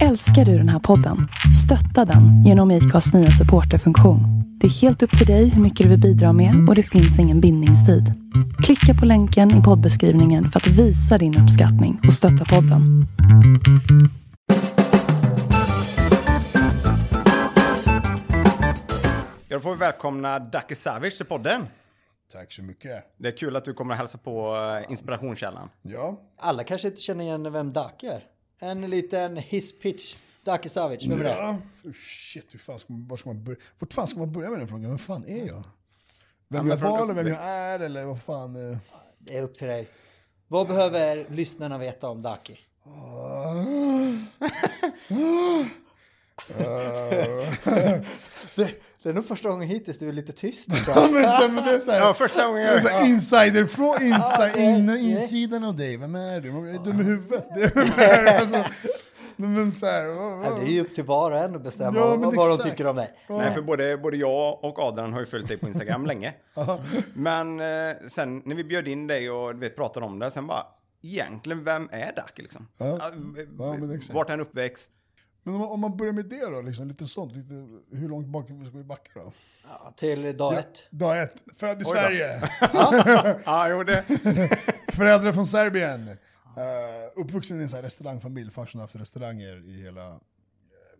Älskar du den här podden? Stötta den genom IKAs nya supporterfunktion. Det är helt upp till dig hur mycket du vill bidra med och det finns ingen bindningstid. Klicka på länken i poddbeskrivningen för att visa din uppskattning och stötta podden. Ja, då får vi välkomna Daki Savic till podden. Tack så mycket. Det är kul att du kommer och hälsa på eh, Inspirationskällan. Ja, Alla kanske inte känner igen vem Daki är. En liten hisspitch. Daki Savic, vem är det? ja. Shit, hur fan ska man, var ska man börja? Vart fan ska man börja med den frågan? Vem fan är jag? Vem jag var eller vem jag är eller vad fan? eh? Det är upp till dig. Vad behöver lyssnarna veta om Daki? Det, det är nog första gången hittills du är lite tyst. Ja, men, så, men det är så här, Ja, första gången jag... här insider från inside, in, insidan av dig. Vem är du? Är dum i huvudet. Du? Alltså, men så här, Ja, vad- det är ju upp till var och en att bestämma Ja, vad, vad de exakt. tycker om dig. Nej, för både, både jag och Adrian har ju följt dig på Instagram länge. Men eh, sen när vi bjöd in dig och du vet, pratade om det, sen bara, egentligen, vem är Daki liksom? Ja. Ja, exakt. Vart är han uppväxt? Men om man, om man börjar med det då, liksom, lite sånt. Lite, hur långt bak ska vi backa då? Ja, till dag ett. Dag ett, född i. Sverige. Ja, jo, det... Föräldrar från Serbien. Uh, uppvuxen i en sån restaurangfamilj. Farsan har haft restauranger i hela, eh,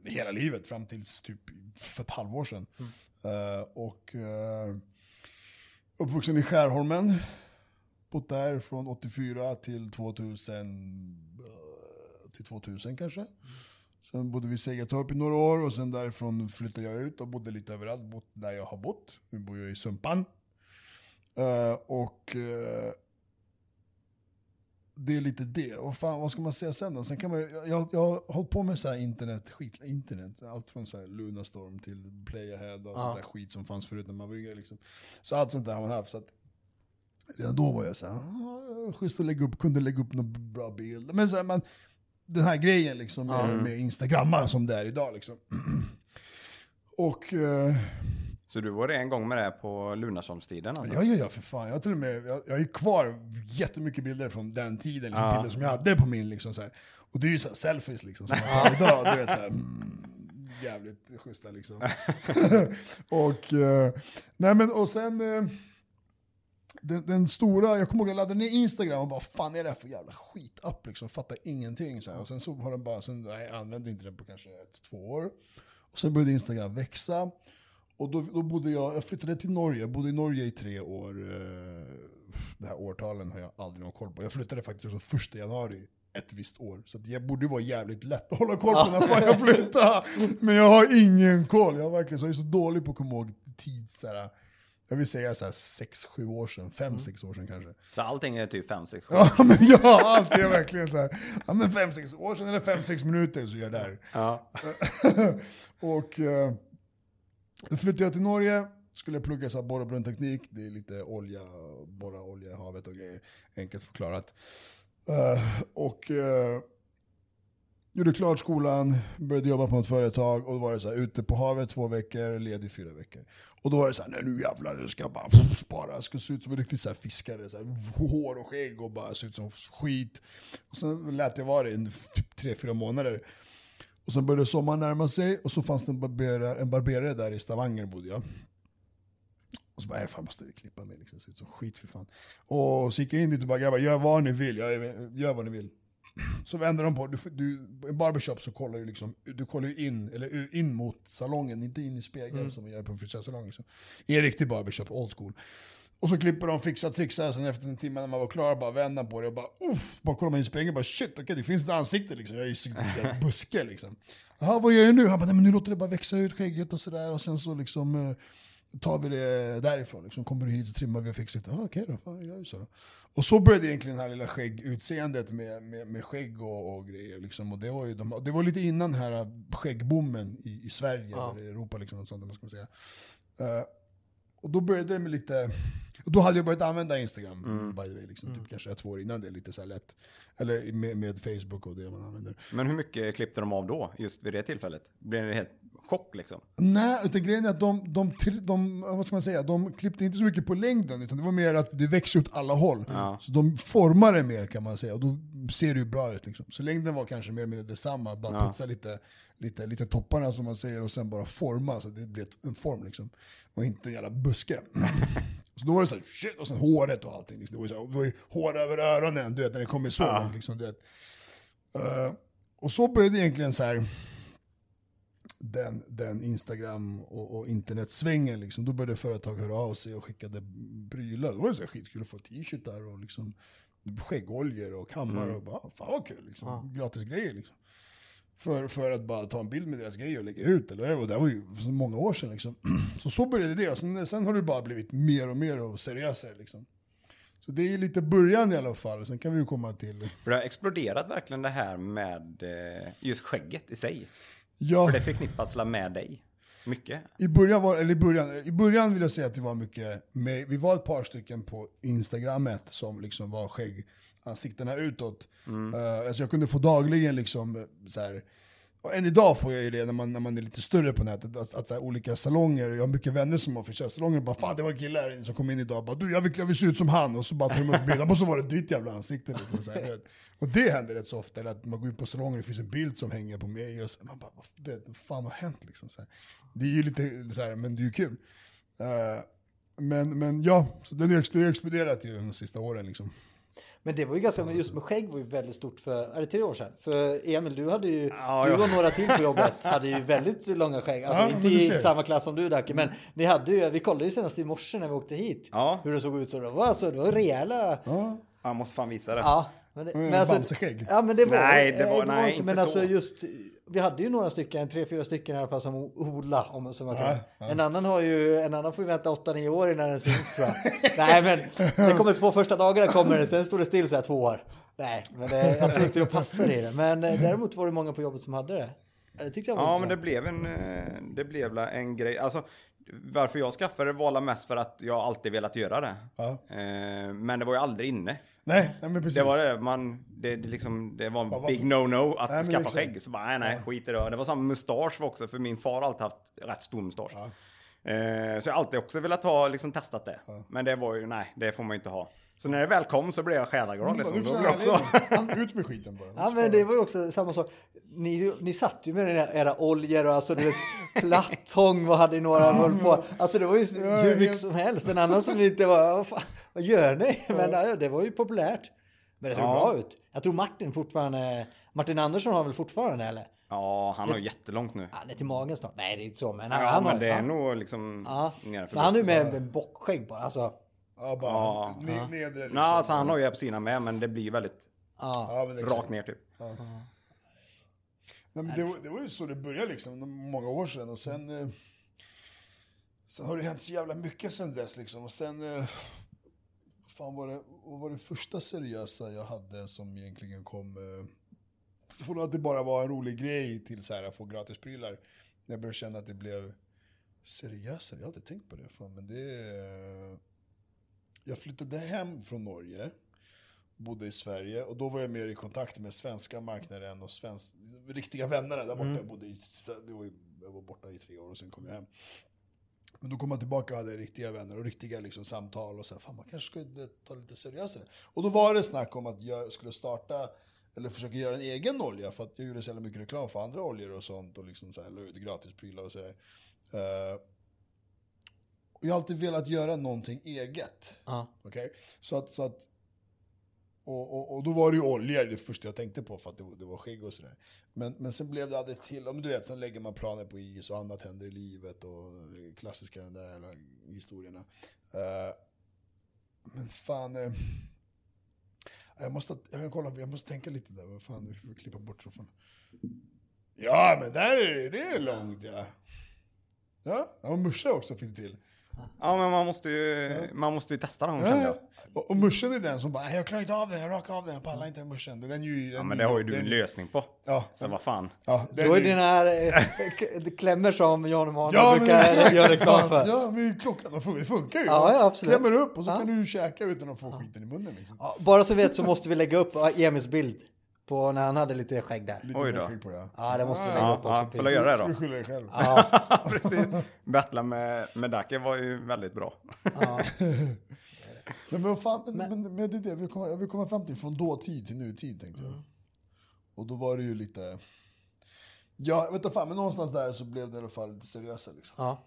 hela livet fram tills typ för ett halvår sedan. Eh, och uh, uppvuxen i Skärholmen. Bott där från 84 till 2000, eh, till 2000 kanske. Sen bodde vi i Segertorp i några år och sen därifrån flyttade jag ut och bodde lite överallt. Bott där jag har bott. Nu bor jag i Sumpan. Eh, och eh, det är lite det. Och fan, vad ska man säga sen då? Sen kan man, jag, jag har hållit på med så här internet, skit, internet. Allt från så här Lunarstorm till Playahead och sånt där skit som fanns förut när man var yngre. Liksom. Så allt sånt där har man haft. Så att, redan då var jag så här, "Ah, schysst att lägga upp, kunde lägga upp någon bra bild. Men så här, man, den här grejen liksom med, med Instagramma som det är idag. Liksom. och eh, Så du var det en gång med det på Lunarsholmstiden alltså? Ja, ja, ja, för fan. Jag, har till och med, jag, jag har ju kvar jättemycket bilder från den tiden, liksom, Ja. bilder som jag hade på min. Liksom, så här. Och det är ju så här, selfies liksom, som man tar idag. Du vet, så här, mm, jävligt schyssta liksom. och, eh, nej, men, och sen, eh, den, den stora, jag kommer ihåg jag laddade ner Instagram och bara fan är det här för jävla skitapp liksom, fattar ingenting. Så här. Och sen så har den bara, sen, nej, jag använde inte den på kanske ett, två år. Och sen började Instagram växa. Och då, då bodde jag, jag flyttade till Norge, jag bodde i Norge i tre år. eh, Det här årtalen har jag aldrig någon koll på. Jag flyttade faktiskt också första januari ett visst år. Så det borde vara jävligt lätt att hålla koll på när fan jag flyttade. Men jag har ingen koll. Jag, verkligen, så jag är så dålig på att komma ihåg tid. Så här, jag vill säga så här 6-7 år sedan, 5-6 år sedan kanske. Så allting är typ 5, 6, 7? Ja, men jag alltid är verkligen så här, ja men 5-6 år sedan eller 5-6 minuter så är jag där. Ja. och eh, då flyttade jag till Norge, skulle jag plugga så här borr och brunnteknik. Det är lite olja, borra olja i havet och grejer. Enkelt förklarat. Eh, och eh, gjorde klart skolan, började jobba på ett företag och då var det så här, ute på havet två veckor, ledig fyra veckor. Och då var det så här, nej nu jävlar, nu ska jag bara pff, spara. Jag ska se ut som en riktig så här fiskare, så här, hår och skägg och bara se ut som skit. Och sen lät jag vara det i typ tre, fyra månader. Och sen började sommaren närma sig och så fanns det en barberare, en barberare där i Stavanger bodde jag. Och så bara, jag fan måste klippa mig liksom, se ut som skit för fan. Och så gick jag in dit och bara, grabbar gör vad ni vill, jag, gör vad ni vill. Så vände de på, du, du, i barbershop så kollar du liksom, du kollar in, eller in mot salongen, inte in i spegeln som man gör på en frisörsalong. Liksom. I en riktig barbershop, old school. Och så klipper de, fixar, trixar, sen efter en timme när man var klar, bara vända på det och bara uff, bara kollar man i spegeln, bara shit, okej det finns ett ansikte liksom. Jag är ju en buske liksom. Jaha, vad gör jag nu? Han bara, nej men nu låter det bara växa ut skägget och sådär och sen så liksom eh, tar vi det därifrån. Liksom, kommer du hit och trimmar vi och fixar det. Ah, okej då, fan, gör så då. Och så började egentligen det här lilla skäggutseendet med, med, med skägg och, och grejer. Liksom. Och det, var ju de, det var lite innan den här skäggboomen i, i Sverige, eller Europa liksom, och sånt, man ska säga. Eh, och då började det med lite... Då hade jag börjat använda Instagram, by the way, liksom, typ kanske två år innan det, lite så lätt. Eller med, med Facebook och det man använder. Men hur mycket klippte de av då, just vid det tillfället? Blev det helt chock liksom. Nej, utan grejen är att de, de, de, vad ska man säga, de klippte inte så mycket på längden, utan det var mer att det växer åt alla håll. Så de formar det mer kan man säga, och då ser det ju bra ut. Liksom. Så längden var kanske mer eller mindre detsamma, bara Ja. putsa lite, lite, lite topparna som man säger, och sen bara forma så det blir en form. Liksom. Och inte en jävla buske. Så då var det så här, shit, och sen håret och allting. Liksom. Det, var ju så här, det var ju hår över öronen, du vet, när det kommer så långt. Liksom, du vet. Eh, och så började egentligen så här den, den Instagram och, och internetsvängen. Liksom. Då började företag höra av sig och skickade prylar. Då var det så här skitkul att få t-shirtar och liksom skäggoljor och kammar. Och bara, fan vad kul, liksom. gratis grejer. Liksom. För, för att bara ta en bild med deras grejer och lägga ut. Eller? Och det var ju många år sedan. Liksom. Så så började det. Och sen, sen har det bara blivit mer och mer och seriösare. Liksom. Så det är lite början i alla fall. Sen kan vi ju komma till... För det har exploderat verkligen det här med eh, just skägget i sig. Ja. För det förknippas med dig. Mycket. I början, var, eller i, början, I början vill jag säga att det var mycket, med, vi var ett par stycken på Instagrammet som liksom var Ansiktena utåt. Eh, alltså jag kunde få dagligen liksom eh, så här, och än idag får jag ju det när man, när man är lite större på nätet, att, att så här, olika salonger, jag har mycket vänner som har frisörsalonger, bara fan det var en kille här inne som kom in idag, bara, du jag vill, jag vill se ut som han, och så bara tar de upp bilden, och så var det ditt jävla ansikte. Liksom, så här, och det händer rätt så ofta, eller att man går in på salonger och det finns en bild som hänger på mig, och så, man bara, vad, det, fan har hänt? Liksom, så här. Det är ju lite så här, men det är ju kul. Uh, men, men ja, så den har ju exploderat ju de sista åren. Liksom. Men det var ju ganska, just med skägg var ju väldigt stort för, är det tre år sedan? För Emil, du hade ju, Ja, du och några till på jobbet hade ju väldigt långa skägg. Alltså Ja, inte i samma klass som du Dacke, men ni hade ju, vi kollade ju senast i morse när vi åkte hit. Ja. Hur det såg ut så det var alltså, det var rejäla, Ja. Jag måste fan visa det. ja. Men, det, Mm, men alltså, Bamseskägg. ja men det var, Nej, det var- nej, inte, inte men så. alltså just, vi hade ju några stycken, tre, fyra stycken i alla fall som Ola, om som kallar det. En annan har ju, en annan får ju vänta 8-9 år innan den syns tror jag. Nej men, det kommer två första dagarna kommer det, sen står det still så här två år. Nej, men det, jag tror inte jag passar i det. Men eh, däremot var det många på jobbet som hade det. Det tyckte jag var Ja, men det blev en, eh, det blev en grej. Alltså, varför jag skaffade det var la mest för att jag alltid velat göra det. Ja. Eh, Men det var ju aldrig inne. Nej, nej, men precis. Det var det, man, det, det, liksom, det var en varför- big no-no att Nej, skaffa skägg. Så bara, nej, nej, skit i det. Det var samma mustasch också, för min far har alltid haft rätt stor mustasch. Eh, så jag har alltid också velat ha, liksom testat det. Men det var ju, nej, det får man ju inte ha. Så när det väl kom så blev jag själaglad. Liksom. Du Då också... Ut med skiten bara. Ja men det var ju också samma sak. Ni, ni satt ju med era, era oljor och alltså du vet plattång vad hade några hållit på. Alltså det var ju hur mycket som helst. En annan som inte var, vad, fan, vad gör ni? Men ja, det var ju populärt. Men det såg Ja. bra ut. Jag tror Martin fortfarande, Martin Andersson har väl fortfarande eller? Ja, han har ju jättelångt nu. Han är till magen snart. Nej det är inte så men Ja, han men har, det är ja. nog liksom... Ja. Men han är ju med, med bockskägg bara. Alltså, Ja, bara Ja. ne- nedre liksom. Nej, alltså han har ju sina med, men det blir väldigt ja. Ja, rakt ner typ. Nej, men det, var, det var ju så det började liksom, många år sedan. Och sen, eh, sen har det hänt så jävla mycket sen dess. Liksom. Och sen, eh, fan var det, vad var det första seriösa jag hade som egentligen kom... Eh, från att det bara var en rolig grej till så här, att få gratisprylar. När jag började känna att det blev seriösare. Jag har alltid tänkt på det. Fan, men det eh, jag flyttade hem från Norge bodde i Sverige och då var jag mer i kontakt med svenska marknaden och svensk, riktiga vännerna där borta. Jag, bodde i, var, jag var borta i tre år och sen kom jag hem. Men då kom jag tillbaka och hade riktiga vänner och riktiga liksom, samtal och så här, fan man kanske skulle ta lite seriösare. Och då var det snack om att jag skulle starta eller försöka göra en egen olja för att jag gjorde så jävla mycket reklam för andra oljor och sånt och liksom så här, la ut gratisprylar och sådär. Uh, och jag har alltid velat göra någonting eget. Ja. Okej? Så att, så att och, och, och då var det ju oljor det första jag tänkte på för att det, var- det var skägg och sådär. Men, men sen blev det aldrig till, ja, men du vet, sen lägger man planer på is och annat händer i livet och klassiska den där jävla historierna. Eh, men fan, eh, jag, måste, jag kan kolla, jag måste tänka lite där, vad fan, vi får klippa bort fan. Ja, men där är det, det är långt ja. Ja, och Musche också fick till. Ja, men man måste ju, man måste ju testa dem, ja. jag. Och, och muschen är den som bara, "Nej, jag klarar inte av den, jag rakar av den, jag pallar inte muschen. Den är ju, Ja, men det har ju du en lösning på. Ja, Så vad fan. ja, Det är ju dina här eh, klämmer som Jan Emanuel Ja, brukar göra reklam för. Ja, men klockan, det funkar- det funkar ju. Ja, ja, absolut. Klämmer upp och så Ja. kan du käka utan att få skiten i munnen. Liksom. Ja, bara så vet så måste vi lägga upp Emils bild. På när han hade lite skägg där. Lite Oj då. skägg på ja. Ja, det måste du lägga Ja, upp också. ja, får göra det får du då? skylla dig själv. Precis. Battla med, med Dake var ju väldigt bra. Men, vad fan, men, men, men det är det jag vill, komma, jag vill komma fram till från dåtid till nutid tänkte jag. Och då var det ju lite... Ja, jag vet inte fan, men någonstans där så blev det i alla fall lite seriösare liksom. Ja,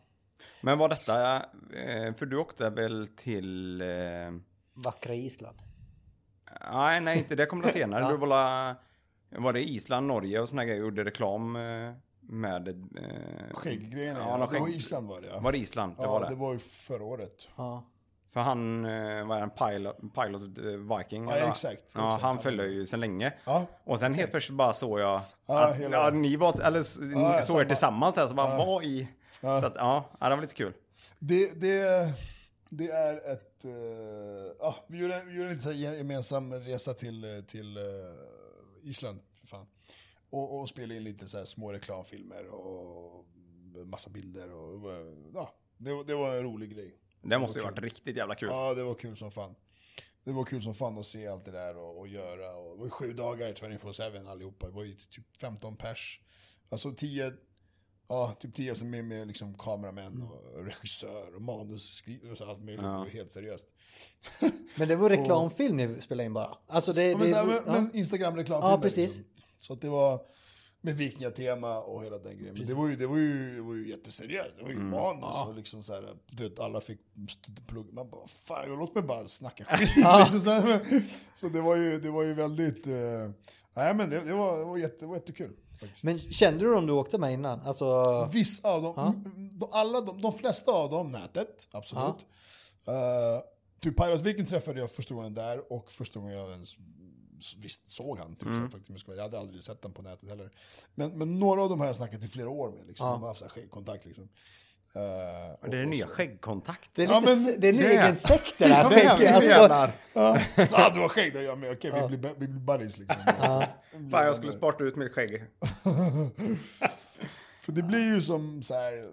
Men var detta, eh, för du åkte väl till... eh, vackra Island. Nej, nej, inte det kom det senare. Du var, la- var det Island, Norge och såna grejer, gjorde reklam eh, med... Eh, Skägggrejerna, Ja, ja, det var Island var det ja. Var det Island? Det ja, var det. det var ju förra året. Ja. För han eh, var en pilot, pilot eh, Viking. Ja, exakt, Ja, exakt. han följde ju sedan länge. Ja. Och sen helt plötsligt bara såg jag Ja, att ja, ni var, eller Ja, såg er samma. tillsammans här, så bara var i... Ja. Så att, ja, ja, det var lite kul. Det, det, det är ett... eh, ja, vi gjorde, vi gjorde en gemensam resa till, eh, till eh, Island. För fan. Och, och spelade in lite så här små reklamfilmer och massa bilder. Och, ja, det, var- det var en rolig grej. Det måste ju varit riktigt jävla kul. Ja, det var kul som fan. Det var kul som fan att se allt det där och, och göra. Och det var ju sju dagar 24-7 allihopa. Det var ju typ 15 pers. Alltså 10, ja, typ 10 som är med liksom kameramän och regissör och manusskrivare och så allt möjligt. Det var helt seriöst. Men det var reklamfilm ni spelade in bara? Alltså det, Ja, men, det, men, ja. men Instagram-reklam. Ja, precis. Så att det var med vikingatema och hela den grejen. Men det var ju, det var ju, det var ju jätteseriöst. Det var ju Mm. manus och liksom så här, du vet, alla fick st- plugg. Man bara, fan, låt mig bara snacka skit. liksom så, här, men, så det var ju, det var ju väldigt, eh, nej men det, det, var, det, var jätte, det var jättekul. Faktiskt. Men kände du dem du åkte med innan? Alltså, Vissa av dem, de, alla, de, de flesta av dem nätet, absolut. Uh, typ Pirate Viking träffade jag första gången där och första gången jag ens visst såg han. Typ, här, faktiskt, jag hade aldrig sett den på nätet heller. Men, men några av dem har jag snackat i flera år med. Liksom. De har haft så här skäggkontakt. Liksom. Uh, Och det är nya skäggkontakt. det är, Ja, men det är en det- egen sekt det där. Ja, men, alltså, så, ah, du har skägg, då jag med. Okej, vi, blir, vi blir buddies liksom. Fan, jag skulle sparta ut mitt skägg. För det blir ju som så här...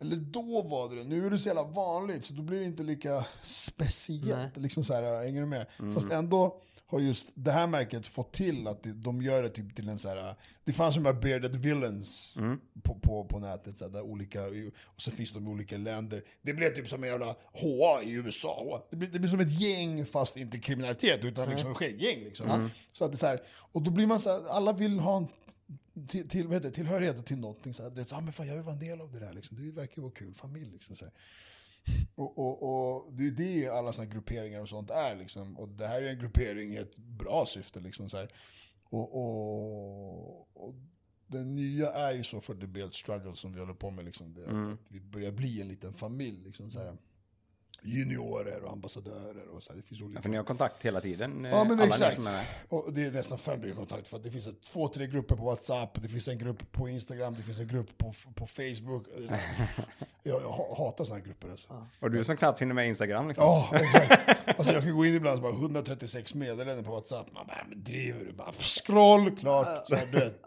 Eller då var det det. Nu är det så jävla vanligt så då blir det inte lika speciellt. Liksom så här, hänger du med? Fast ändå har just det här märket fått till att de gör det typ till en så här... Det fanns de här bearded villains på, på, på nätet. Så där olika, och så finns de i olika länder. Det blev typ som en jävla HA i USA. Det blir, det blir som ett gäng fast inte kriminalitet utan liksom ett gäng liksom. Så att det är så här, och då blir man så här, alla vill ha en till, till, vad heter tillhörighet till någonting. Så här, det är så, ah, men fan, jag vill vara en del av det där. Liksom. Det verkar vara kul, familj. Liksom, så här. Och, och, och det är ju det alla såna grupperingar och sånt är. Liksom. Och det här är en gruppering i ett bra syfte. Liksom, så här. Och, och, och det nya är ju så för The Build Struggle som vi håller på med. Liksom, det, Mm. att vi börjar bli en liten familj. Liksom, så här. Juniorer och ambassadörer och så här. Det finns olika. För ni har kontakt hela tiden? Ja men exakt. Och det är nästan för mycket kontakt för att det finns två, tre grupper på WhatsApp, det finns en grupp på Instagram, det finns en grupp på, på Facebook. Jag, jag ha- hatar sådana här grupper alltså. Och du som knappt hinner med Instagram liksom. Ja, exakt. Alltså jag kan gå in ibland och bara 136 meddelanden på WhatsApp. Man bara, men driver du? Bara scroll, klart. Så här, du vet,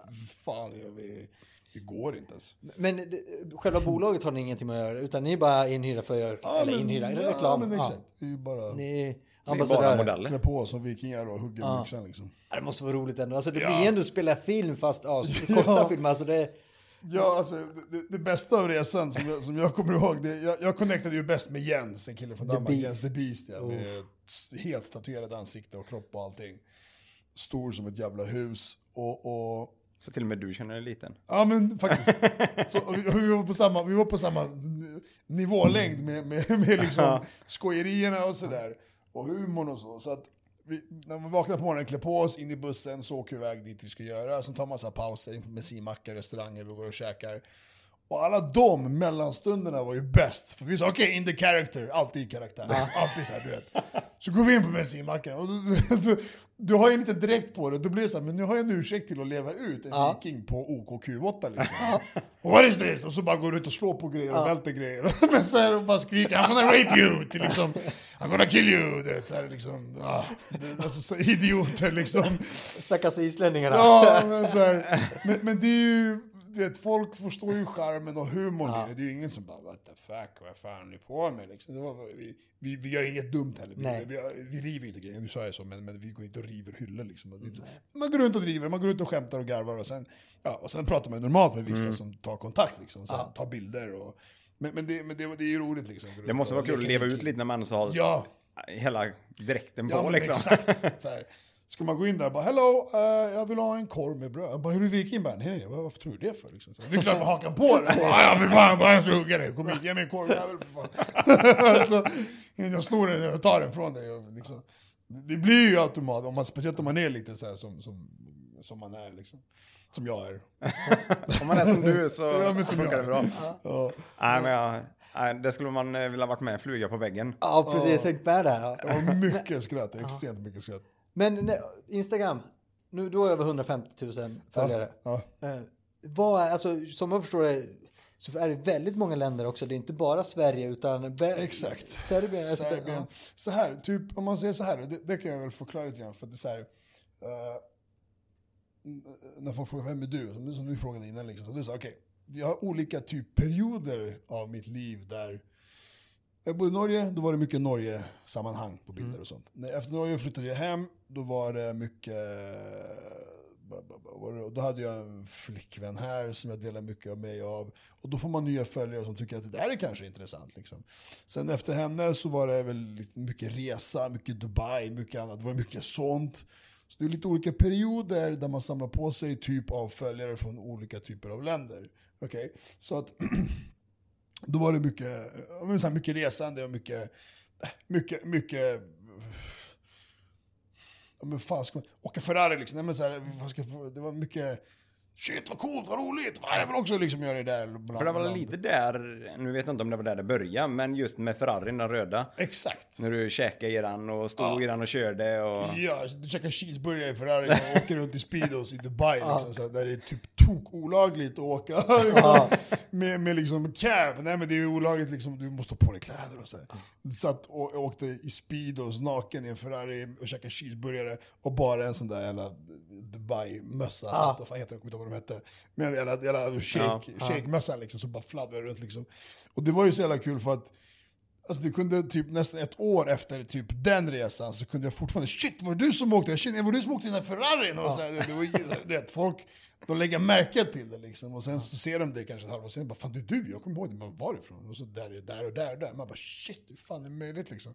fan, jag, vi, det går inte ens. Men det- själva bolaget har ni ingenting med att göra utan ni är bara inhyrda för att göra, Ja, eller men- inhyrda, eller ja, reklam. men Ja, exakt. Vi är ju bara Ni är är bara ambassadörer. modeller. klä på oss som vikingar och hugger byxan liksom. Ja, det måste vara roligt ändå. Alltså, det Ja. blir ändå att spela film fast ja, korta Ja. filmer. Alltså, det, Ja, alltså, det, det, det bästa av resan som jag, som jag kommer ihåg, det, jag, jag connectade ju bäst med Jens, en kille från The Danmark, Beast. Jens the Beast, ja, med helt tatuerat ansikte och kropp och allting. Stor som ett jävla hus. Och, och Så till och med du känner dig liten. ja men faktiskt. Så, vi, var på samma, vi var på samma nivålängd med, med, med liksom skojerierna och sådär. Och humorn och så. så att vi, när vi vaknar på morgonen, klär på oss, in i bussen, så åker vi iväg dit vi ska göra. Sen tar man så pauser, bensinmackar, restauranger, vi går och käkar. Och alla de mellanstunderna var ju bäst. För vi sa okej, in the character, alltid i karaktär. Alltid så här, du vet. Så går vi in på bensinmacken och du, du, du har ju lite direkt på det. Då blir det så här, men nu har jag en ursäkt till att leva ut en viking på OKQ8 liksom. What is this? Och så bara går du ut och slår på grejer och välter grejer. men så här och bara skriker I'm gonna rape you! Till liksom, I'm gonna kill you! Det, så här, liksom, ah, det, alltså, så idioter liksom. stackars islänningarna. Ja, men, så här, men, men det är ju du vet, folk förstår ju charmen och humorn i det. Det är ju ingen som bara what the fuck, vad fan är ni på med liksom. Var, vi, vi, vi gör inget dumt heller. Vi, vi, vi river inte grejer, nu sa jag så, men, men vi går inte och river hyllor liksom. Så- Man går runt och driver, man går runt och skämtar och garvar och sen, ja, och sen pratar man normalt med vissa som tar kontakt liksom. Sen tar bilder och... Men, men, det, men det, det är ju roligt liksom. Det måste vara kul att leva ut lite när man så har Ja, hela dräkten på Ja, liksom. exakt. Ska man gå in där och bara hello, eh, jag vill ha en korv med bröd. Jag bara, hur är du viking? Nej, nej, vad- varför tror du det för? Liksom. Så, det är klart man hakar på det. Ja, ja, för fan, bara jag ska hugga dig. Kom hit, ge mig en korv jävel för fan. så, jag snor den och tar den från dig. Och, liksom. Det blir ju automat, om man, speciellt om man är lite så här som, som, som man är. Liksom. Som jag är. Om man är som du så Ja, men som funkar det jag. bra. Ja, Nej, men jag, nej, det skulle man eh, vilja varit med, fluga på väggen. Ja, precis. Tänk med där. Ja. det var mycket skratt, extremt mycket skratt. Men Instagram, nu, du har över 150 000 följare. Ja. Eh, vad är, alltså, som jag förstår det så är det väldigt många länder också. Det är inte bara Sverige utan... Be- Exakt. Serbien. Serbien. ja. Så här, typ om man säger så här, det, det kan jag väl förklara lite grann för det är så här. n- när folk frågar vem är du, som som du frågade innan liksom, så du sa okej, jag har olika typ perioder av mitt liv där jag bodde i Norge, då var det mycket Norge-sammanhang på bilder och sånt. Efter Norge flyttade jag hem, då var det mycket... Eh, då hade jag en flickvän här som jag delade mycket av mig av. Och då får man nya följare som tycker att det där är kanske intressant. Liksom. Sen efter henne så var det väl mycket resa, mycket Dubai, mycket annat. Det var mycket sånt. Så det är lite olika perioder där man samlar på sig typ av följare från olika typer av länder. Okej, Så att då var det mycket, så mycket resande och mycket, äh, mycket, mycket men fan ska man, åka Ferrari liksom. Nej, men så här, ska, det var mycket, shit vad coolt, vad roligt, jag vill också liksom göra det där. Bland, För det var lite där, nu vet jag inte om det var där det började, men just med Ferrarin, den röda. Exakt. När du käkade i den och stod i den och körde och... Ja, du käkar cheeseburgare i Ferrari och åker runt i Speedos i Dubai liksom, så där det är typ tok olagligt att åka liksom, med, med liksom cab. Nej men det är olagligt liksom, du måste ha på dig kläder och så. Satt och åkte i Speedos naken i en Ferrari och käkade cheeseburgare och bara en sån där jävla Dubai-mössa, ah. vad fan heter det, vad de hette. Men en jävla, jävla shake, shake-mössan liksom, som bara fladdrade runt liksom. Och det var ju så jävla kul för att Alltså det kunde typ nästan ett år efter typ den resan så kunde jag fortfarande Shit, var det du som åkte? Jag känner, var det du som åkte den här Ferrarin? Och så här, det var, ju- det, folk, de lägger märke till det liksom. Och sen så ser de det kanske ett halvår senare. Bara, fan det är du, jag kommer ihåg det. Men varifrån? Och så där, är det där och där och där. Man bara shit, hur fan är det möjligt liksom?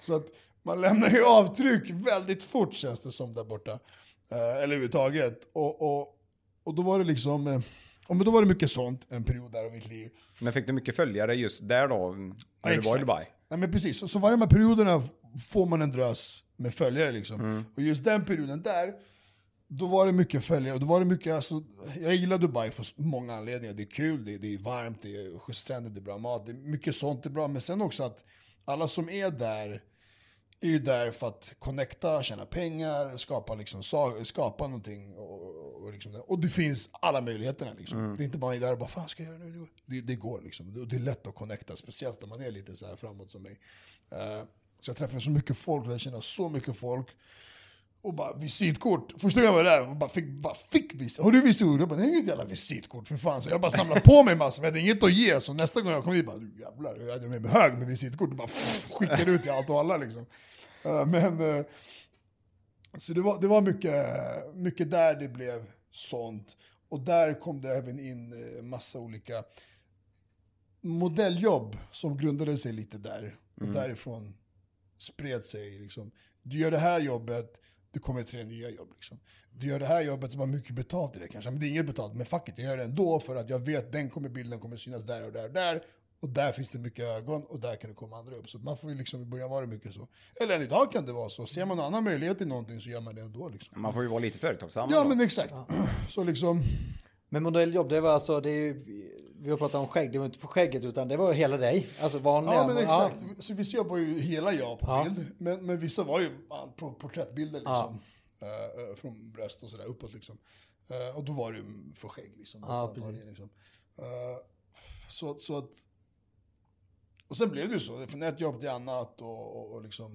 Så att man lämnar ju avtryck väldigt fort känns det som där borta. Eh, eller överhuvudtaget. Och, och, och då var det liksom, eh, ja, men då var det mycket sånt en period där av mitt liv. Men fick du mycket följare just där då? När du var i Dubai? Nej, men precis. Så, så varje de här perioderna får man en drös med följare. Liksom. Och just den perioden där, då var det mycket följare. Och då var det mycket, alltså, jag gillar Dubai för många anledningar. Det är kul, det, det är varmt, det är stränder, det är bra mat. Det är mycket sånt är bra. Men sen också att alla som är där är ju där för att connecta, tjäna pengar, skapa, liksom, skapa någonting. Och, och, liksom, det. och det finns alla möjligheterna. Liksom. Det är inte bara där och bara, fan ska jag göra nu? Det, det går liksom. Det, det är lätt att connecta, speciellt om man är lite så här framåt som mig. Eh, så jag träffade så mycket folk, jag känner så mycket folk. Och bara visitkort. Första gången jag var där och bara fick, bara fick visitkort. Har du visitkort? Jag bara, det är inget jävla visitkort för fan. Så jag bara samlade på mig massor, men jag hade inget att ge. Så nästa gång jag kom dit, bara, "Du jävlar, jag hade med mig hög med visitkort. Och bara skickade ut till allt och alla liksom. Eh, Men, eh, så det var, det var mycket, mycket där det blev sånt. Och där kom det även in eh, massa olika modelljobb som grundade sig lite där. Och därifrån spred sig. Liksom. Du gör det här jobbet, det kommer tre nya jobb. Liksom. Du gör det här jobbet som har mycket betalt i det kanske. Men det är inget betalt, men fuck it, jag gör det ändå för att jag vet den kommer bilden kommer synas där och där och där. Och där finns det mycket ögon och där kan det komma andra upp. Så man får ju liksom, i början vara det mycket så. Eller än idag kan det vara så. Ser man någon annan möjlighet i någonting så gör man det ändå. Liksom. Man får ju vara lite företagsam. Ja då. men exakt. Så liksom, Men modelljobb, det var alltså, det är ju, vi har pratat om skägg, det var inte för skägget utan det var hela dig. Alltså vanliga. Ja men exakt. Så vissa jobbar ju hela jag på Ja. bild. Men, men vissa var ju ja, på- porträttbilder liksom. Eh, eh, från bröst och sådär uppåt liksom. Eh, och då var det ju för skägg liksom. Ja, liksom. Eh, så, att- så att... Och sen blev det ju så. Från ett jobb till annat och, och, och liksom...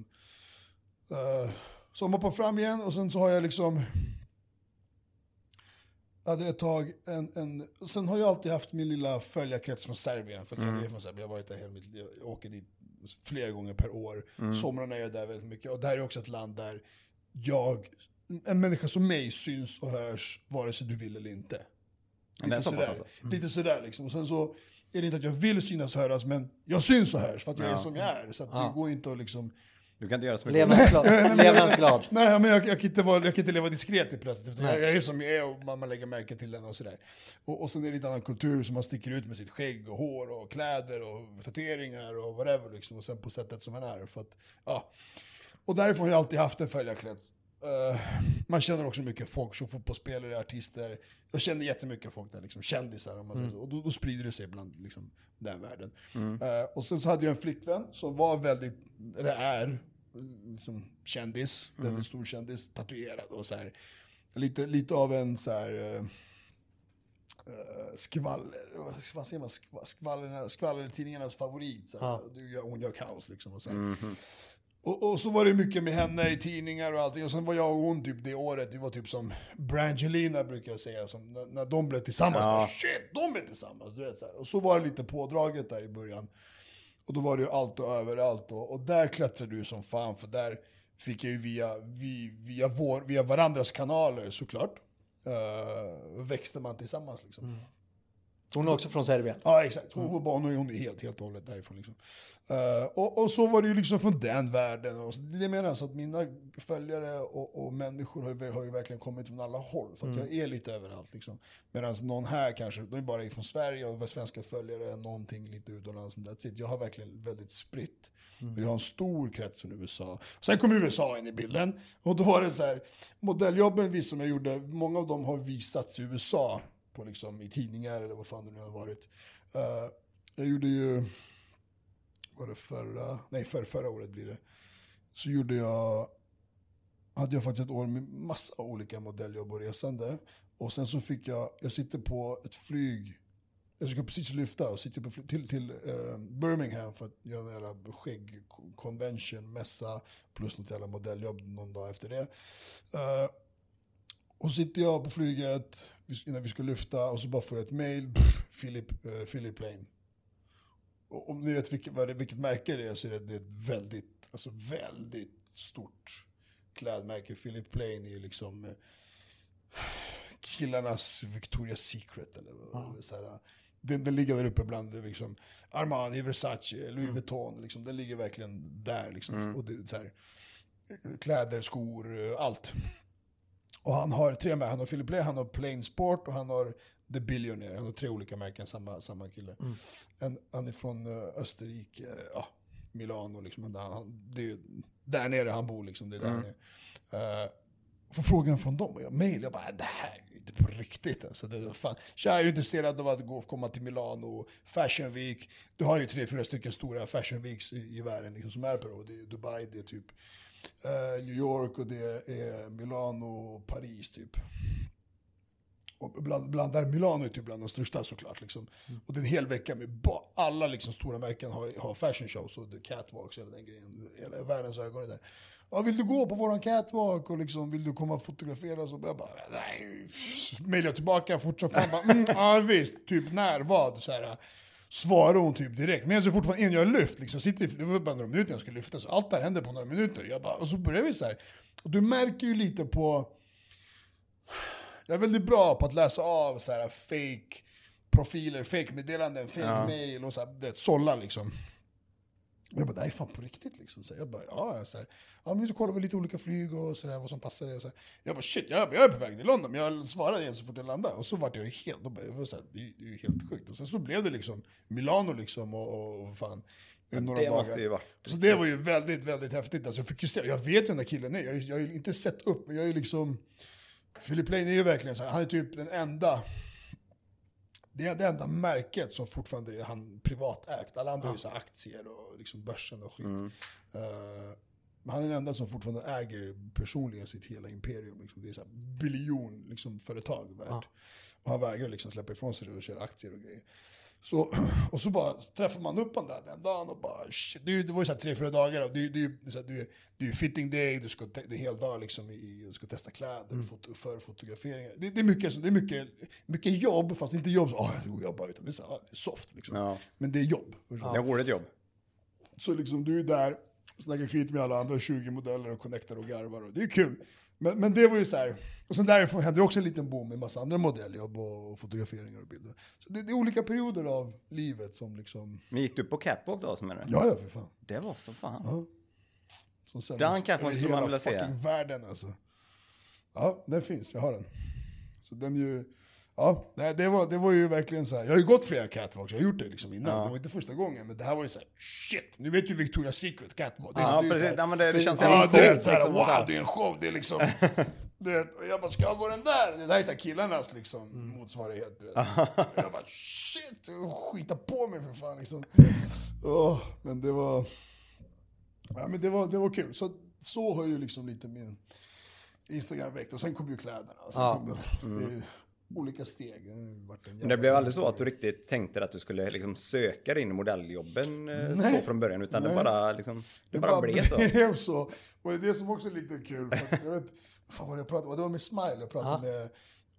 Uh, så hoppar fram igen och sen så har jag liksom... hade ett tag en, en... Sen har jag alltid haft min lilla följarkrets från Serbien. För att jag är från Serbien. Jag har varit där hela mitt liv. Jag åker dit flera gånger per år. Somrarna är jag där väldigt mycket. Och det här är också ett land där jag, en människa som mig syns och hörs vare sig du vill eller inte. Lite sådär, alltså. lite sådär liksom. Och sen så är det inte att jag vill synas och höras, men jag syns och hörs för att jag är som jag är. Så att det går inte att liksom... Du kan inte göra så mycket. Levnadsglad. Levnadsglad. Nej, men jag, jag, kan inte vara, jag kan inte leva diskret i plötsligt. Jag, jag är som jag är och man, man lägger märke till den och sådär. Och, och sen är det lite annan kultur som man sticker ut med sitt skägg och hår och kläder och tatueringar och whatever liksom. Och sen på sättet som man är. För att, ja. Och därifrån har jag alltid haft en följarkrets. Eh, man känner också mycket folk som fotbollsspelare, artister. Jag känner jättemycket folk där, liksom, kändisar. Om man så. Och då, då sprider det sig bland liksom, den världen. Eh, och sen så hade jag en flickvän som var väldigt, eller är, liksom, kändis. Väldigt stor kändis, tatuerad och så här. Lite, lite av en så här... eh, skvaller, vad säger man, Skva- skvaller, skvallertidningarnas favorit. Så här. Du gör- Hon gör kaos liksom. Och så, här. Och, och så var det mycket med henne i tidningar och allting. Och sen var jag och hon typ det året, det var typ som Brangelina brukar jag säga, som när, när de blev tillsammans. Ja. Bara, Shit, de är tillsammans! Du vet, så här. Och så var det lite pådraget där i början. Och då var det ju allt och överallt. Och, och där klättrade du som fan, för där fick jag ju via, vi, via, vår, via varandras kanaler såklart. Uh, växte man tillsammans liksom. Hon är också från Serbien. Ja, exakt. Hon och hon är helt, helt och hållet därifrån. Liksom. Eh, och, och så var det ju liksom från den världen. Och så, det det jag menar, så att mina följare och, och människor har ju, har ju verkligen kommit från alla håll. För att jag är lite överallt. Liksom. Medan någon här kanske, de är bara från Sverige och svenska följare, någonting lite utomlands. Men that's it. Jag har verkligen väldigt spritt. Och jag har en stor krets från USA. Sen kom USA in i bilden. Och då var det så här, modelljobben som jag gjorde, många av dem har visats i USA. På liksom, I tidningar eller vad fan det nu har varit. Uh, jag gjorde ju, var det förra, nej för, förra året blir det. Så gjorde jag, hade jag faktiskt ett år med massa olika modelljobb och resande. Och sen så fick jag, jag sitter på ett flyg, jag ska precis lyfta och sitter på flyg till, till eh, Birmingham för att göra en jävla skägg-convention, mässa, plus något jävla modelljobb någon dag efter det. Eh, och så sitter jag på flyget innan vi ska lyfta och så bara får jag ett mail, Philip, eh, Philip Lane. Och om ni vet vilket, vilket märke det är så är det, det är ett väldigt, alltså väldigt stort klädmärke. Philip Plain är ju liksom eh, killarnas Victoria's Secret. Eller, eller så här, den, den ligger där uppe bland liksom, Armani, Versace, Louis Vuitton. Liksom, den ligger verkligen där. Liksom, och det, så här, kläder, skor, eh, allt. Och han har tre märken. Han har Philip Plain, han har Plain Sport och han har The Billionaire. Han har tre olika märken, samma, samma kille. En, han är från uh, Österrike, ja, Milano liksom. Han, han, det är där nere han bor liksom. Det är där han är. Uh, får frågan från dem och jag mejl. Jag bara, det här är inte på riktigt. Alltså, det, fan. Tja, är du intresserad av att gå, komma till Milano, Fashion Week? Du har ju tre, fyra stycken stora Fashion Weeks i, i världen liksom, som är på det. Är Dubai, det är typ eh, New York och det är Milano och Paris typ. Och bland, bland där Milano är typ bland de största såklart. Liksom. Och det är en hel vecka med ba, alla liksom stora märken har, har fashion shows och catwalks hela den grejen. Hela världens ögon är där. Ja, vill du gå på våran catwalk och liksom, vill du komma och fotograferas? Och jag bara, nej. Mejlar jag tillbaka fort som fan. Bara, mm, ja visst, typ när, vad? Så här, svarar hon typ direkt. Men jag fortfarande in, jag lyft. Liksom, sitter, det var bara några minuter jag skulle lyfta. Så allt det här hände på några minuter. Jag bara, och så börjar vi så här. Och du märker ju lite på... Jag är väldigt bra på att läsa av så här fake profiler, fake meddelanden, fake Ja. mail och så här, det, sålla liksom. Jag bara, det här är fan på riktigt liksom. Så jag bara, ja, så här, ja men så kollar vi lite olika flyg och så där, vad som passar dig. Jag bara, shit, jag, jag är på väg till London, men jag svarade igen så fort jag landade. Och så vart jag helt, då bara, jag var så här, det, är- ju helt sjukt. Och sen så blev det liksom Milano liksom och, och, fan. Några det dagar. ju varit Så det var ju väldigt, väldigt häftigt. Alltså, jag, fick ju se, jag vet ju den där killen är, jag, jag har ju inte sett upp, men jag är ju liksom... Philip Lane är ju verkligen så här, han är typ den enda det är det enda märket som fortfarande är han privatägt. Alla andra är ju så aktier och liksom börsen och skit. Eh, han är den enda som fortfarande äger personligen sitt hela imperium. Liksom. Det är så här biljon liksom, företag värt. Ja. Och han vägrar liksom släppa ifrån sig det och köra aktier och grejer. Så, och så bara träffar man upp honom där den dagen och bara shit, det, det var ju såhär tre, fyra dagar. Och det, det, det, det, det är fitting day, du ska, det är hel dag liksom i, du ska testa kläder, mm. foto, för fotograferingar. Det, det, är, mycket, det är mycket, mycket jobb, fast inte jobb så oh, jag utan det är, så, det är soft. Liksom. Ja. Men det är jobb. Ja. Det är roligt jobb. Så liksom du är där, snackar skit med alla andra 20 modeller och connectar och garvar. Och det är kul. Men, men det var ju så här, och sen därifrån hände också en liten boom med massa andra modelljobb och fotograferingar och bilder. Så det, det, är olika perioder av livet som liksom... Men gick du på catwalk då som är det? Ja, ja för fan. Det var så fan. Ja. Som sen, den skulle man vilja se. världen alltså. Ja, den finns, jag har den. Så den är ju... Ja, det var, det var ju verkligen så här. Jag har ju gått flera catwalks, jag har gjort det liksom innan. Ja. Det var inte första gången, men det här var ju så här, shit! Nu vet ju Victoria's Secret catwalk. Det, ja, det, precis. Ja, men det, det känns ja, det är så här, liksom, wow, det är en show. Det är liksom, du vet, och jag bara, ska jag gå den där? Det här är så här killarnas liksom, mm. motsvarighet. Du vet. jag bara, shit! Skita på mig för fan liksom. Oh, men det var... Ja, men det var, det var kul. Så, så har ju liksom lite min Instagram väckt. Och sen kom ju kläderna. Sen ja. kom det, mm olika steg. Men det blev aldrig så att du riktigt tänkte att du skulle liksom söka dig in i modelljobben eh, nej, så från början, utan nej. det bara, liksom, det, det bara, bara blev så? Det blev så. Och det är det som också är lite kul, för jag vet, fan vad jag pratade om, det var med Smile, jag pratade Aha. med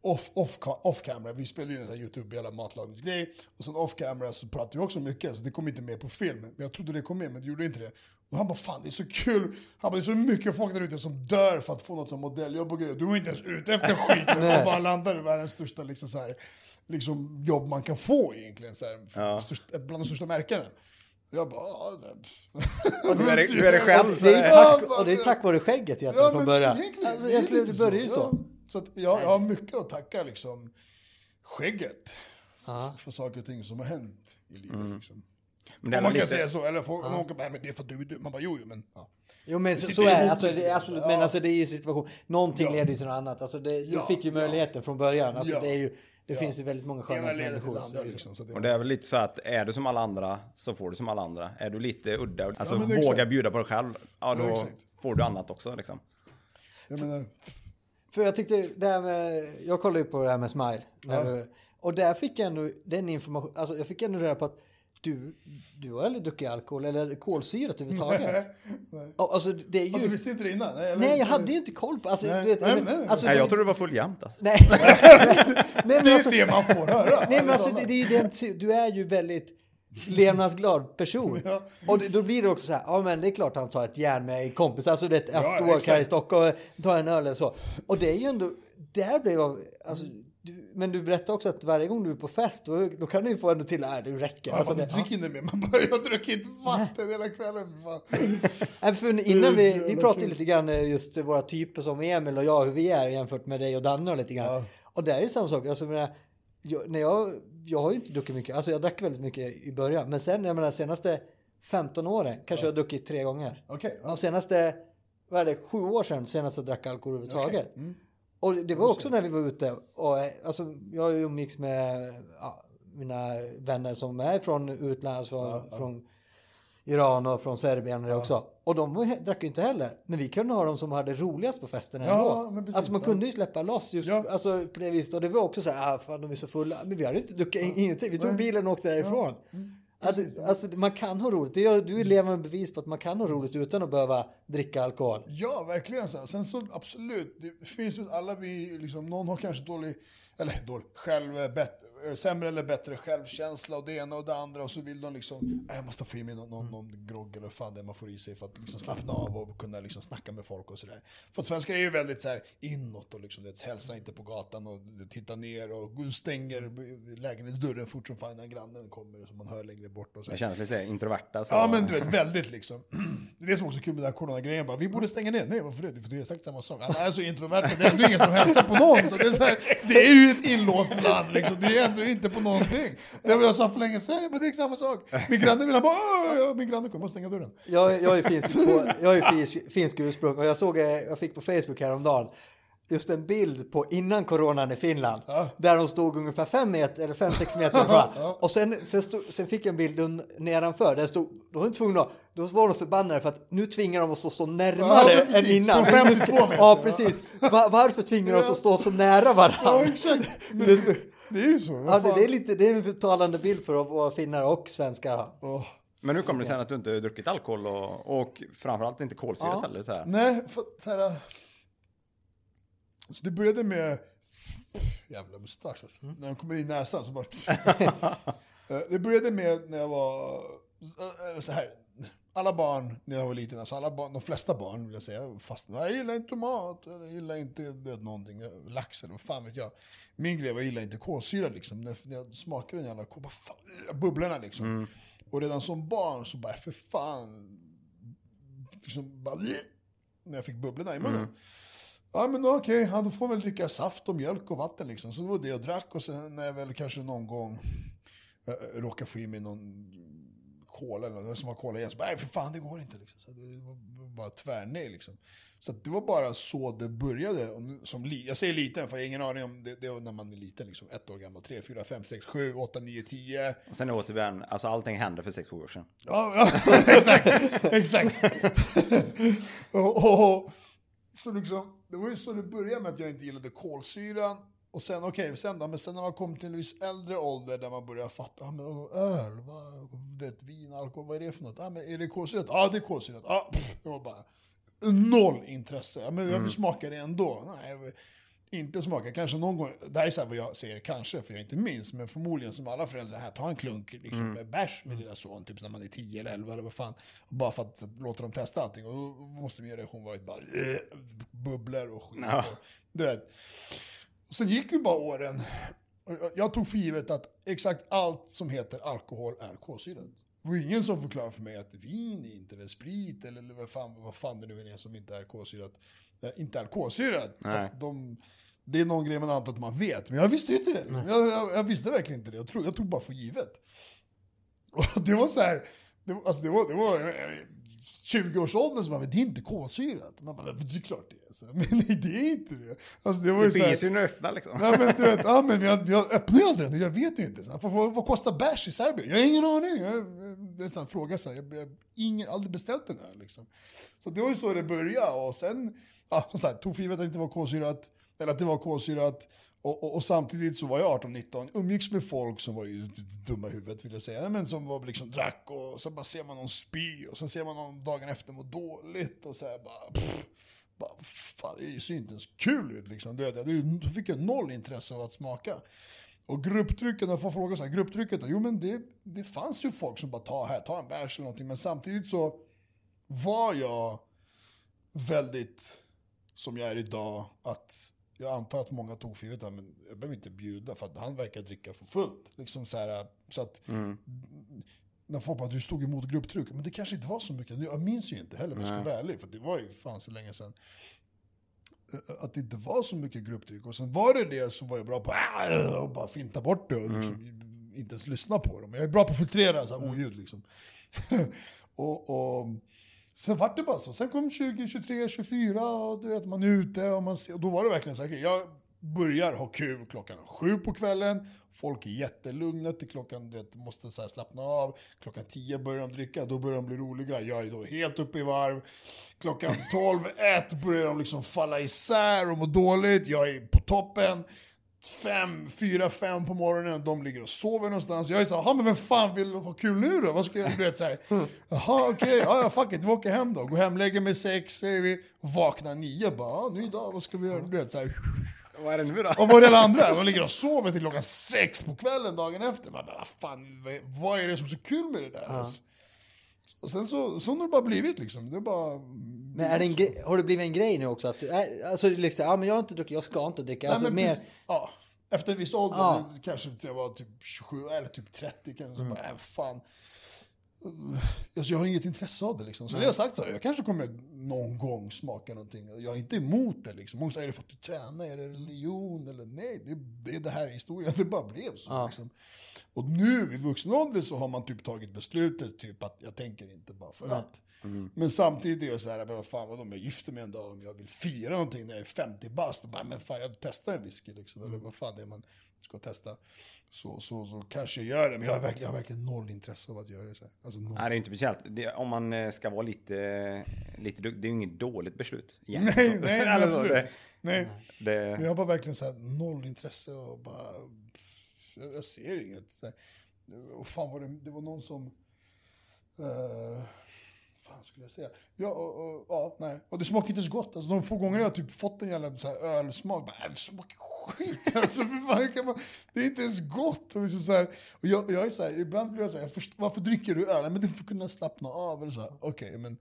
off, off, off camera, vi spelade ju en YouTube, hela matlagningsgrej, och sen off camera så pratade vi också mycket, så det kom inte med på film. Men jag trodde det kom med, men det gjorde inte det. Och han bara, fan det är så kul. Han bara, det är så mycket folk där ute som dör för att få något som modelljobb och grejer. Du är inte ens ute efter skiten. Han bara landar i världens största liksom, så här, liksom, jobb man kan få egentligen. Så här, ja. störst, bland de största märkena. Jag bara, ja, du, är det, du är det själv. Och det är, tack, och det är tack vare skägget egentligen ja, från början. Egentligen, alltså, egentligen det börjar ju så. Ja. Så att jag, jag har mycket att tacka liksom, skägget Aha. för saker och ting som har hänt i livet. Mm. Liksom. Men Om man kan lite... säga så, eller folk, ja. åker men det är för du, du. Man bara, jo, jo, men... Ja. Jo men så, så är det, alltså, det alltså, ja. men alltså det är ju situation, någonting ja. leder ju till något annat. Alltså, det, du fick ju möjligheten från början. Alltså, det är ju, det finns ju väldigt många sköna människor. Andra, liksom, det och det är väl lite så att är du som alla andra så får du som alla andra. Är du lite udda, alltså ja, våga bjuda på dig själv, ja då ja, får du annat också liksom. Jag menar... För jag tyckte det här med, jag kollade ju på det här med Smile. Ja. Och där fick jag ändå den information, alltså jag fick ändå reda på att du, du har aldrig druckit alkohol eller kolsyrat överhuvudtaget. Nej, Alltså, det är ju... du visste inte det innan? Nej, nej jag hade ju inte koll på... Alltså, nej, vet, nej, nej, nej, alltså, nej, jag trodde det var full jämt. Alltså. Nej. nej, det är alltså, det man får höra. Nej, men alltså, det, det är den, du är ju väldigt levnadsglad person. ja. Och då blir det också så här, ja men det är klart han tar ett järn med kompis, alltså det är ett ja, afterwork här i Stockholm, tar en öl eller så. Och det är ju ändå, där blev jag, alltså du, men du berättade också att varje gång du är på fest då, då kan du ju få ändå till att det räcker. Ja, alltså, man dricker inte mer. Man bara, jag har druckit vatten hela kvällen. För för innan vi, vi pratade lite grann eh, just våra typer som Emil och jag, hur vi är jämfört med dig och Danne och lite grann. Ja. Och det är ju samma sak. Alltså, när jag, jag har ju inte druckit mycket. Alltså jag drack väldigt mycket i början. Men sen, jag menar senaste 15 åren kanske ja. jag har druckit tre gånger. Okay, ja. De senaste, vad är det, sju år sedan senast jag drack alkohol överhuvudtaget. Okay. Mm. Och det var också när vi var ute. Och, alltså, jag umgicks med ja, mina vänner som är från utlandet, från, ja, ja. från Iran och från Serbien ja. också. Och de drack ju inte heller. Men vi kunde ha dem som hade roligast på festen ja, ändå. Precis, alltså man kunde ju släppa loss just, ja. alltså, på det viset. Och det var också så här, ah, fan de är så fulla. Men vi hade inte druckit ingenting. Vi tog bilen och åkte därifrån. Mm. Alltså, alltså, man kan ha roligt. Du är levande bevis på att man kan ha roligt utan att behöva dricka alkohol. Ja, verkligen. Så. Sen så absolut, det finns ju alla vi, liksom, någon har kanske dålig, eller dålig, själv, bättre, sämre eller bättre självkänsla och det ena och det andra och så vill de liksom, äh, jag måste få i mig någon, någon, någon grogg eller fan det man får i sig för att liksom slappna av och kunna liksom snacka med folk och sådär. För att svenskar är ju väldigt så här inåt och liksom, det hälsa inte på gatan och titta ner och stänger lägenhetsdörren fort som fan innan grannen kommer som man hör längre bort. Och så. Det känns lite introverta. Så. Ja men du vet, väldigt liksom. Det är det som också är kul med den här coronagrejen, bara, vi borde stänga ner. Nej varför det? För du har sagt samma sak. Alla är så introverta, det är ändå ingen som hälsar på någon. Så det, är så här, det är ju ett inlåst land liksom. Det är ändå inte på någonting. Det var jag sa för länge sedan, men det är samma sak. Min granne vill bara, ja, min granne kommer och stänga dörren. Jag, jag är finsk, jag är finsk, finsk ursprung och jag såg, jag fick på Facebook häromdagen just en bild på innan coronan i Finland. Där de stod ungefär fem meter eller fem, sex meter ifrån. Och sen, sen, stod, sen fick jag en bild nedanför. Där stod, då var de tvungna, då var de förbannade för att nu tvingar de oss att stå närmare Ja, än innan. Från 52 meter. Ja, precis. Va- varför tvingar de oss att stå så nära varandra? Ja, exakt. Det är ju så. Ja, det, är lite, det är en talande bild för vad finnar och svenskar. Åh. Men hur kommer det sig att du inte har druckit alkohol och, och framförallt inte kolsyrat Ja. heller? Så här? Nej, för så här, så det började med jävla mustasch. Mm. När den kommer i näsan så bara... Eh, det började med när jag var eh, så här. Alla barn när jag var liten, alltså alla barn, de flesta barn vill jag säga, fast jag gillar inte tomat, jag gillar inte du vet, någonting, lax eller vad fan vet jag. Min grej var jag gillar inte kolsyra liksom. När när jag smakade den jävla kol, fan, bubblorna liksom. Och redan som barn så bara, för fan, liksom bara, när jag fick bubblorna i munnen. Ja men då, okej, ja, då får man väl dricka saft och mjölk och vatten liksom. Så det var det jag drack och sen när jag väl kanske någon gång äh, råkade få i mig någon cola eller något som var cola igen så bara, nej för fan det går inte liksom. Så det var, bara tvärnej liksom. Så det var bara så det började. Och nu, som jag säger liten för jag har ingen aning om det, det var när man är liten liksom. Ett år gammal, tre, fyra, fem, sex, sju, åtta, nio, tio. Och sen återigen, alltså allting hände för sex sju år sedan. Ja, ja exakt. exakt. och, och, och, så liksom, det var ju så det började med att jag inte gillade kolsyran. Och sen, okej, sen då, men sen när man kom till en viss äldre ålder där man börjar fatta, ah, men öl, vad, vet, vin, alkohol, vad är det för något? Ah, men är det kolsyrat? Ja, ah, det är kolsyrat. Ah, pff, det var bara noll intresse. Ja, men jag vill smaka det ändå. Nej, inte smaka. Kanske någon gång, det här är så här vad jag säger kanske, för jag inte minns, men förmodligen som alla föräldrar här, ta en klunk liksom, med bärs med lilla son, typ när man är 10 eller 11 eller vad fan. Bara för att, låta dem testa allting. Och då måste min reaktion varit bara äh, bubblor och skit. Ja. Och, du vet. Och sen gick ju bara åren. Jag- tog för givet att exakt allt som heter alkohol är kolsyrat. Det var ingen som förklarade för mig att vin inte eller sprit eller vad fan, vad fan det nu är som inte är kolsyrat. eh, Inte är kolsyrat. De, det är någon grej man antar att man vet. Men jag visste ju inte det. Jag, jag, jag visste verkligen inte det. Jag, tro, jag tog bara för givet. Och det var så här. Det, alltså det var, det var 20-årsåldern som man vet, det är inte kolsyrat. Man bara, det är klart det är. Så, men nej, det är inte det. Alltså det var ju Det så finns ju öppna liksom. Ja men du vet, ja, men jag, jag öppnar ju aldrig den, jag vet ju inte. Så, vad, vad, kostar bärs i Serbien? Jag har ingen aning. Jag, det är en fråga, så här, jag har ingen, aldrig beställt den här. Liksom. Så det var ju så det började. Och sen, ja, som sagt, tog för givet att det inte var kolsyrat, eller att det var kolsyrat. Och, och, och samtidigt så var jag 18-19, umgicks med folk som var ju dumma i huvudet vill jag säga, men som var liksom drack och sen bara ser man någon spy och sen ser man någon dagen efter må dåligt och så här bara, pff, bara fan, det ser ju inte ens kul ut liksom. Du vet, jag- då fick jag noll intresse av att smaka. Och grupptrycket, när får fråga så här, grupptrycket, jo men det, det fanns ju folk som bara ta här, ta en bärs eller någonting, men samtidigt så var jag väldigt, som jag är idag, att jag antar att många tog för givet men jag behöver inte bjuda för att han verkar dricka för fullt. Liksom så, här, så att när folk bara, du stod emot grupptryck, men det kanske inte var så mycket. Jag minns ju inte heller, men jag ska vara ärlig, för det var ju fan så länge sedan. Att det inte var så mycket grupptryck. Och sen var det det så var jag bra på att och bara finta bort det och liksom inte ens lyssna på dem. Jag är bra på att filtrera så här, oljud liksom. och, och sen vart det bara så. Sen kom 20, 23, 24 och du vet, man är ute och, man ser, och då var det verkligen så här, jag börjar ha kul klockan sju på kvällen. Folk är jättelugna till klockan, det måste så här slappna av. Klockan tio börjar de dricka, då börjar de bli roliga. Jag är då helt uppe i varv. Klockan 12, ett börjar de liksom falla isär och må dåligt. Jag är på toppen. Fem, fyra, fem på morgonen, de ligger och sover någonstans. Jag är såhär, men vem fan vill ha kul nu då? Vad ska jag, du vet såhär, jaha okej, ja ja fuck it, vi åker hem då. Går hem, lägger mig sex, säger vi. Vaknar nio, bara, ja, ny dag, vad ska vi göra? Du vet såhär. Vad är det nu då? Och vad är det andra? De ligger och sover till klockan sex på kvällen dagen efter. Man bara, vad fan, vad- är det som är så kul med det där? Alltså? Och sen så, så har det bara blivit liksom. Det är bara... Men är det en har det blivit en grej nu också? Att du är, alltså liksom, ja men jag har inte druckit, jag ska inte dricka. Alltså, Nej, mer, precis, ja, efter en viss ålder, Ja. kanske jag var typ 27 eller typ 30, kanske, så bara, äh, fan. Alltså, jag har inget intresse av det. Liksom. Så det har jag sagt, så här, jag kanske kommer någon gång smaka någonting. Jag är inte emot det. Liksom. Många säger, är det för att du tränar? Är det religion? Eller nej, det, det är det här historien. Det bara blev så. Liksom. Och nu i vuxen ålder så har man typ tagit beslutet typ att jag tänker inte bara för att. Men samtidigt är jag så här, men vad fan vadå, om jag gifter mig en dag om jag vill fira någonting när jag är 50 bast, bara, men fan jag testar en whisky liksom, eller vad fan det är man ska testa. Så, så, så kanske jag gör det, men jag har verkligen, jag har verkligen noll intresse av att göra det. Så här. Alltså, noll. Nej, det är inte speciellt. Det, om man eh, ska vara lite, lite duk- det är ju inget dåligt beslut. egentligen. Nej, nej, Eller så, absolut. det, Nej. det, Men jag har bara verkligen så här noll intresse och bara... Jag, jag ser inget. Så. Och fan var det, det var någon som... Uh, fan skulle jag säga? Ja, och, och, ja, nej. Och det smakar inte så gott. Alltså, de få gånger jag typ fått en jävla så här ölsmak, bara, äh, det smakar skit. Alltså, för fan, kan man, det är inte ens gott. Och, liksom så här, och jag, jag är så här, ibland blir jag så här, jag först, varför dricker du öl? Men det är för att kunna slappna av. Eller så här, Okej, men,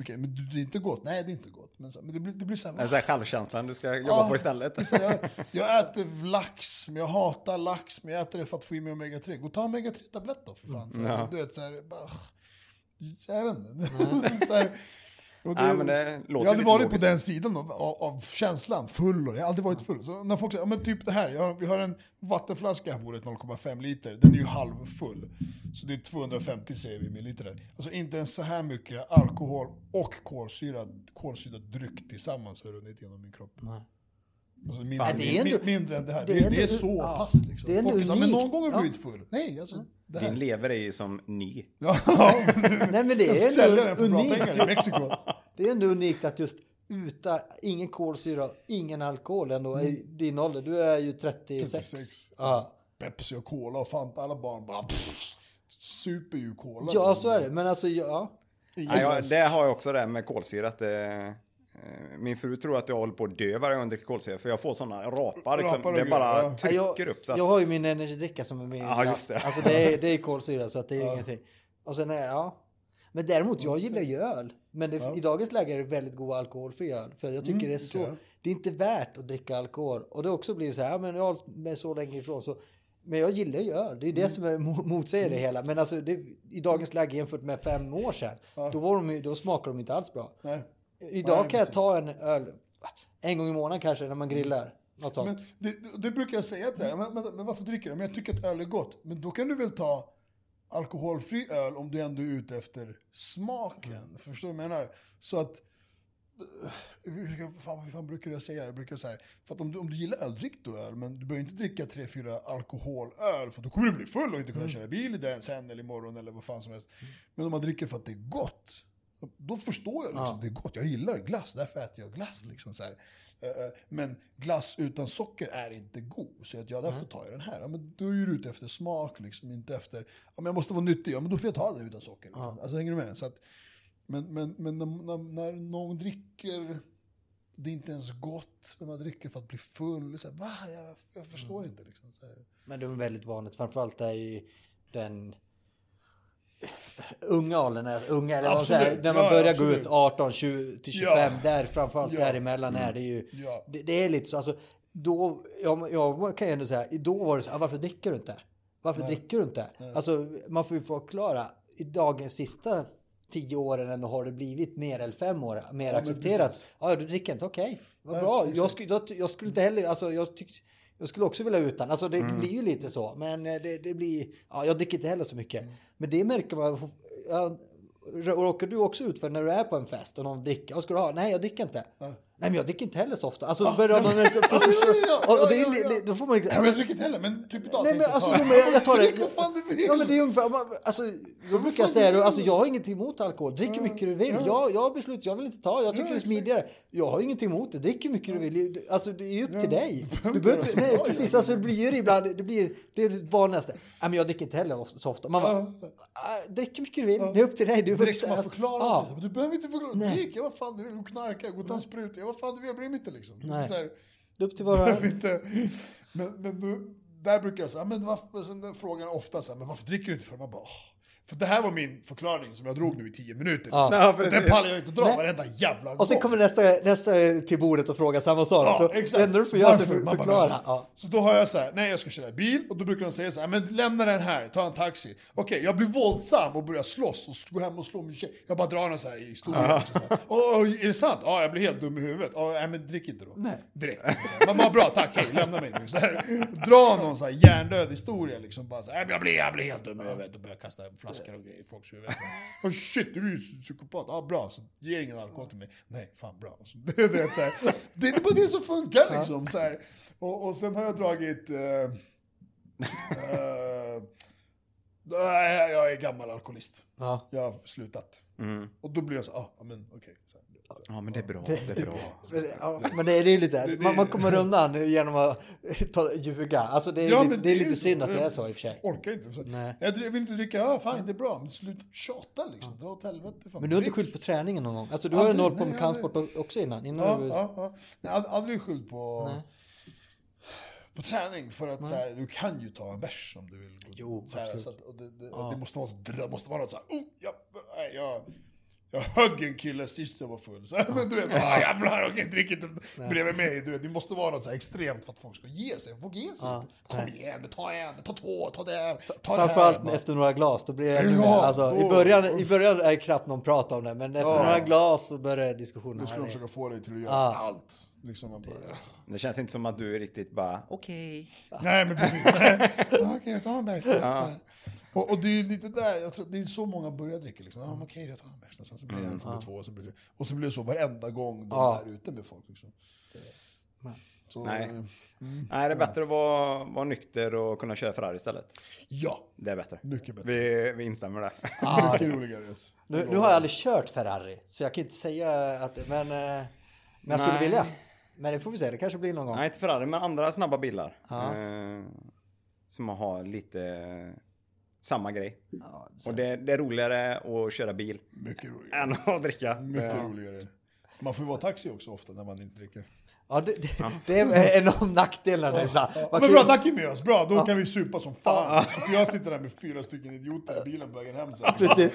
okej, men det är inte gott. Nej, det är inte gott. Men, så, men det, blir, det blir så här, den där självkänslan du ska jobba Ja, på istället. det är så jag, jag äter lax, men jag hatar lax, men jag äter det för att få i mig omega-3. Gå och ta omega-3-tablett då för fan. Så här, Ja. Du vet, så här, bara, jag vet inte. så här, och Ja, men det låter jag hade lite varit på den sidan av, av, av känslan, full. Och jag har aldrig varit full. Så när folk säger, ja, men typ det här, jag, vi har en vattenflaska här på bordet, 0,5 liter. Den är ju halvfull. Så det är 250 cv milliliter. Alltså inte ens så här mycket alkohol och kolsyrad, kolsyrad dryck tillsammans har runnit genom min kropp. Alltså mindre, Ja, det är ändå- min- mindre än det här. det Det, är det, är så ja, pass liksom. det är Folk säger, men någon gång har du Ja. blivit full. Nej, alltså. Det. Din lever är ju som ny. Ja, Nej men det är ändå bra unikt. pengar i Mexiko. Det är ändå unikt att just utan ingen kolsyra, ingen alkohol ändå i din ålder. Du är ju 36. 36. Ja. Pepsi och Cola och Fanta, alla barn bara pff, super ju Cola. ja, så är det. Men alltså, ja. Ja, jag, det har jag också det med kolsyra. Att, eh, eh, min fru tror att jag håller på att dö varje gång jag dricker kolsyra. För jag får sådana rapar. Liksom, Rapar det bara ja. trycker jag, upp. Så att, jag har ju min energidricka som är med Ja, just det. Alltså det är, det är kolsyra så att det är ingenting. Och sen är ja. Men däremot, jag gillar ju öl. Men det, i dagens läge är det väldigt god alkoholfri öl. För jag tycker det är så, Mm, okej. det är inte värt att dricka alkohol. Och det också blir så här, ja, men jag har hållit mig så länge ifrån så. Men jag gillar ju öl, det är det Mm. som är mo- motsäger det hela. Men alltså det, i dagens läge jämfört med fem år sedan, då, var de, då smakar de inte alls bra. Nej. Idag Nej, kan jag ta en öl en gång i månaden kanske när man grillar. Något sånt. Men det, det brukar jag säga till men, men, men varför dricker du? Men jag tycker att öl är gott. Men då kan du väl ta alkoholfri öl om du ändå är ute efter smaken. Förstår du vad jag menar? Så att... eh, fan, hur fan brukar jag säga? Jag brukar säga, för att om du, om du gillar öl, drick då öl. Men du behöver inte dricka tre fyra alkoholöl, för då kommer du bli full och inte kunna köra bil i den sen eller imorgon eller vad fan som helst. Men om man dricker för att det är gott, då förstår jag liksom, det är gott. Jag gillar glass, därför äter jag glass. Liksom, så här. Eh, eh, Men glass utan socker är inte god, så att, ja, därför tar jag den här. Ja, men då är du ute efter smak, liksom, inte efter, ja, men jag måste vara nyttig, ja men då får jag ta det utan socker. Liksom. Alltså hänger du med? Så att, men men, men när, när, någon dricker, det är inte ens gott, men man dricker för att bli full. Så här, va? Jag, jag förstår inte. Liksom. Men det är väldigt vanligt, framförallt i den unga åldern, är- unga, eller vad Absolut. när man Ja, börjar absolut. gå ut 18, 20 till 25, Ja. där framförallt Ja. Mm. däremellan är det ju, Ja. det, det är lite så, alltså då, ja, jag kan ju ändå säga, då var det så, varför dricker du inte? Varför dricker du inte? Alltså man får ju förklara, i dagens sista tio åren ändå har det blivit mer eller fem år, mer accepterat. Ja, du dricker inte, okej, vad Nej, bra. Jag, skulle, jag, jag skulle inte heller, alltså jag tycker jag skulle också vilja utan. Alltså det Mm. blir ju lite så. Men eh, det, det blir... Ja, jag dricker inte heller så mycket. Men det märker man... Ja, råkar du också ut för när du är på en fest och någon dricker? Vad ska du ha? Nej, jag dricker inte. Nej, men jag dricker inte heller så ofta. Alltså, börjar man så, ja, ja, och, det, är det, då får man liksom... Nej, men jag dricker inte heller, men typ idag Nej men alltså, jo, men jag, jag tar det. Drick vad fan du vill! Ja men det är ungefär, man- alltså, då brukar jag säga då, alltså jag har ingenting emot alkohol. Drick hur mycket du vill. Jag, jag har beslutat, jag vill inte ta, jag tycker det är smidigare. Jag har ingenting emot det, drick hur mycket du vill. Alltså det är upp till dig. Du behöver inte, nej precis, alltså det blir ibland, det blir, det är det vanligaste. Nej men jag dricker inte heller så ofta. Man bara. "Ah, drick hur mycket du vill, det är upp till dig. Du ska man förklara Ja. sig. Men Du behöver inte förklara. Drick, vad fan du vill. Knarka, gå och ta en spruta. Vad fan vill. Jag bryr mig inte liksom. Nej. Så här, Det är upp till en. inte. Men, men där brukar jag säga, men varför, frågan är ofta så här, men varför dricker du inte för? Man bara. För det här var min förklaring som jag drog nu i tio minuter. Ja. Och den pallar jag inte att dra Nej. varenda jävla gång. Och sen kommer nästa, nästa till bordet och frågar samma sak. Ja, Då- exakt. Du får Varför? för- förklara. Ja. Så då har jag så här, nej jag ska köra bil och då brukar de säga så här, men lämna den här, ta en taxi. Okej, jag blir våldsam och börjar slåss och går hem och slår min tjej. Jag bara drar den så här i historien. Här. Åh, är det sant? Ja, jag blir helt dum i huvudet. Ja, nej men drick inte då. Nej. Direkt. Man bara, bra, tack, hej, lämna mig nu. Så här. Dra någon så här hjärndöd historia liksom. Bara så här, "Nej, men jag, blir, jag blir helt dum i huvudet och börjar kasta flaskor och grejer i folks huvuden. Oh, shit, du är ju psykopat. Ja, bra, så ge ingen alkohol till mig. Nej, fan bra. Så, det, är det, så här. det är bara det som funkar liksom. Så här. Och, och sen har jag dragit... Eh, nej, jag är gammal alkoholist. Ja. Jag har slutat. Och då blir jag så ah, men okej. här. Ja, men det är bra. Det är bra. Ja, men det är, det är lite, det- man, man kommer undan genom att ta, ljuga. Alltså det är, Ja, lite, det är lite så. synd att det är så i och för sig. Jag orkar inte. Så, Nej. jag vill inte dricka, ja fine det är bra, men sluta tjata liksom. Dra åt helvete. Fan. Men du har inte skyllt på träningen någon gång? Alltså du har ju Aldrig, hållit på nej, med kampsport också innan? innan Ja, du... ja, ja. Nej, ald- aldrig skyllt på, Nej. på träning. För att så här, du kan ju ta en bärs om du vill. Jo, så här, så att, och det, det, och det, måste vara, det måste vara något så här, oh, nej, jag, jag högg en kille sist jag var full. Så men du vet, ah, jävlar, okej, drick inte bredvid mig. Du vet, det måste vara något så här extremt för att folk ska ge sig. Folk ger sig Ja, inte. Kom nej. igen, ta en, ta två, ta det, ta det här. Framförallt efter några glas, då blir det ännu Ja, mer. Alltså, i, oh, början, oh. I början är det knappt någon pratar om det, men efter Ja. några glas så börjar diskussionen. Nu ska de försöka få dig till att göra Ja. allt. Liksom man bara, Det känns inte som att du är riktigt bara, okej. Nej men precis. Okej, jag tar en bärs. Och, och det är ju lite där, jag tror, det är så många börjar dricka liksom. Ja, men okej, jag tar en bärs. Sen så blir det en som blir två, och så blir det Och så blir det så varenda gång de Ja. är ute med folk. Liksom. Så, Nej. eh, Nej, det är bättre att vara, vara nykter och kunna köra Ferrari istället. Ja, Det är bättre. mycket bättre. Vi, vi instämmer där. mycket roligare. Nu, nu har jag aldrig kört Ferrari, så jag kan inte säga att... Men, eh, men jag skulle Nej. vilja. Men det får vi se, det kanske blir någon gång. Nej, inte Ferrari, men andra snabba bilar. Eh, som har lite samma grej. Ja, så- Och det, det är roligare att köra bil Mycket roligare. än att dricka. Mycket roligare. Man får ju vara taxi också ofta när man inte dricker. Ja, det, det, det är en av nackdelarna ibland. Man Men bra, ju- tack är med oss. Bra, då kan vi supa som fan. För jag sitter där med fyra stycken idioter i bilen på vägen hem sen. Precis.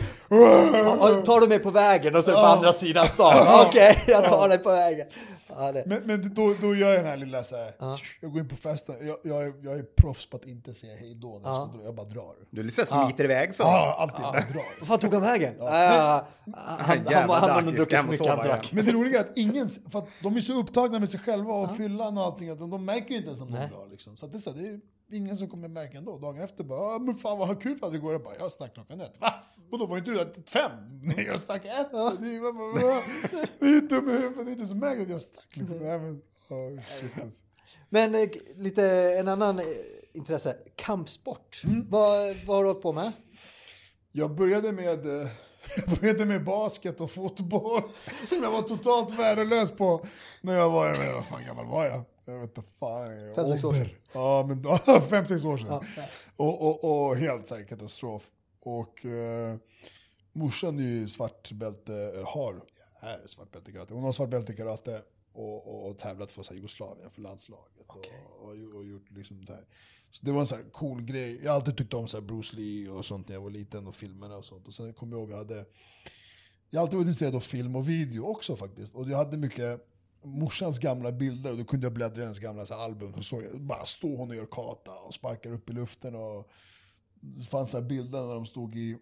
Och tar du mig på vägen och så är det på andra sidan stan. Okej, jag tar dig på vägen. Ja, det. Men, men då, då gör jag den här lilla så här, jag går in på festen, jag, jag, är, jag är proffs på att inte säga hej då när jag ska dra, jag bara drar. Du är lite så här smiter iväg så. Ja, alltid, bara drar. Vad fan tog han vägen? Ja. han, han, Jävla han, han har dackis, druckit för mycket han drack. Men det roliga är att ingen, för att de är så upptagna med sig själva och fyllan och allting, att de, de märker ju inte ens om de drar. Liksom. Så att det, är så, här, det är ingen som kommer märka ändå. Dagen efter bara, ah, men fan vad kul att det går. Jag bara, jag stack klockan ett. Va? Och då var inte du där fem? Nej, jag stack ett. "Va? det är ju dum i huvudet, det är inte som märker att jag stack. Liksom. Nej, men, oh, shit, alltså. Men eh, lite en annan eh, intresse. Kampsport. Vad, vad har du hållit på med? Jag började med, eh, jag började med basket och fotboll som jag var totalt värdelös på när jag var, jag vet, vad fan gammal var jag? Jag vet inte fan. Fem, sex år. Ja, men fem, sex år sedan. Och, och, och helt så här katastrof. Och eh, morsan är ju svart bälte, har, är svart bälte karate. Hon har svart bälte karate och, och, och tävlat för så här, Jugoslavien, för landslaget. Och, och, och gjort liksom så här. Så det var en så här cool grej. Jag har alltid tyckt om så här Bruce Lee och sånt när jag var liten och filmerna och sånt. Och sen kommer jag ihåg jag hade jag har alltid varit intresserad av film och video också faktiskt. Och jag hade mycket morsans gamla bilder och då kunde jag bläddra i hennes gamla så här, album. Och så bara står hon och gör kata och sparkar upp i luften. Och det fanns så bilder när de stod i,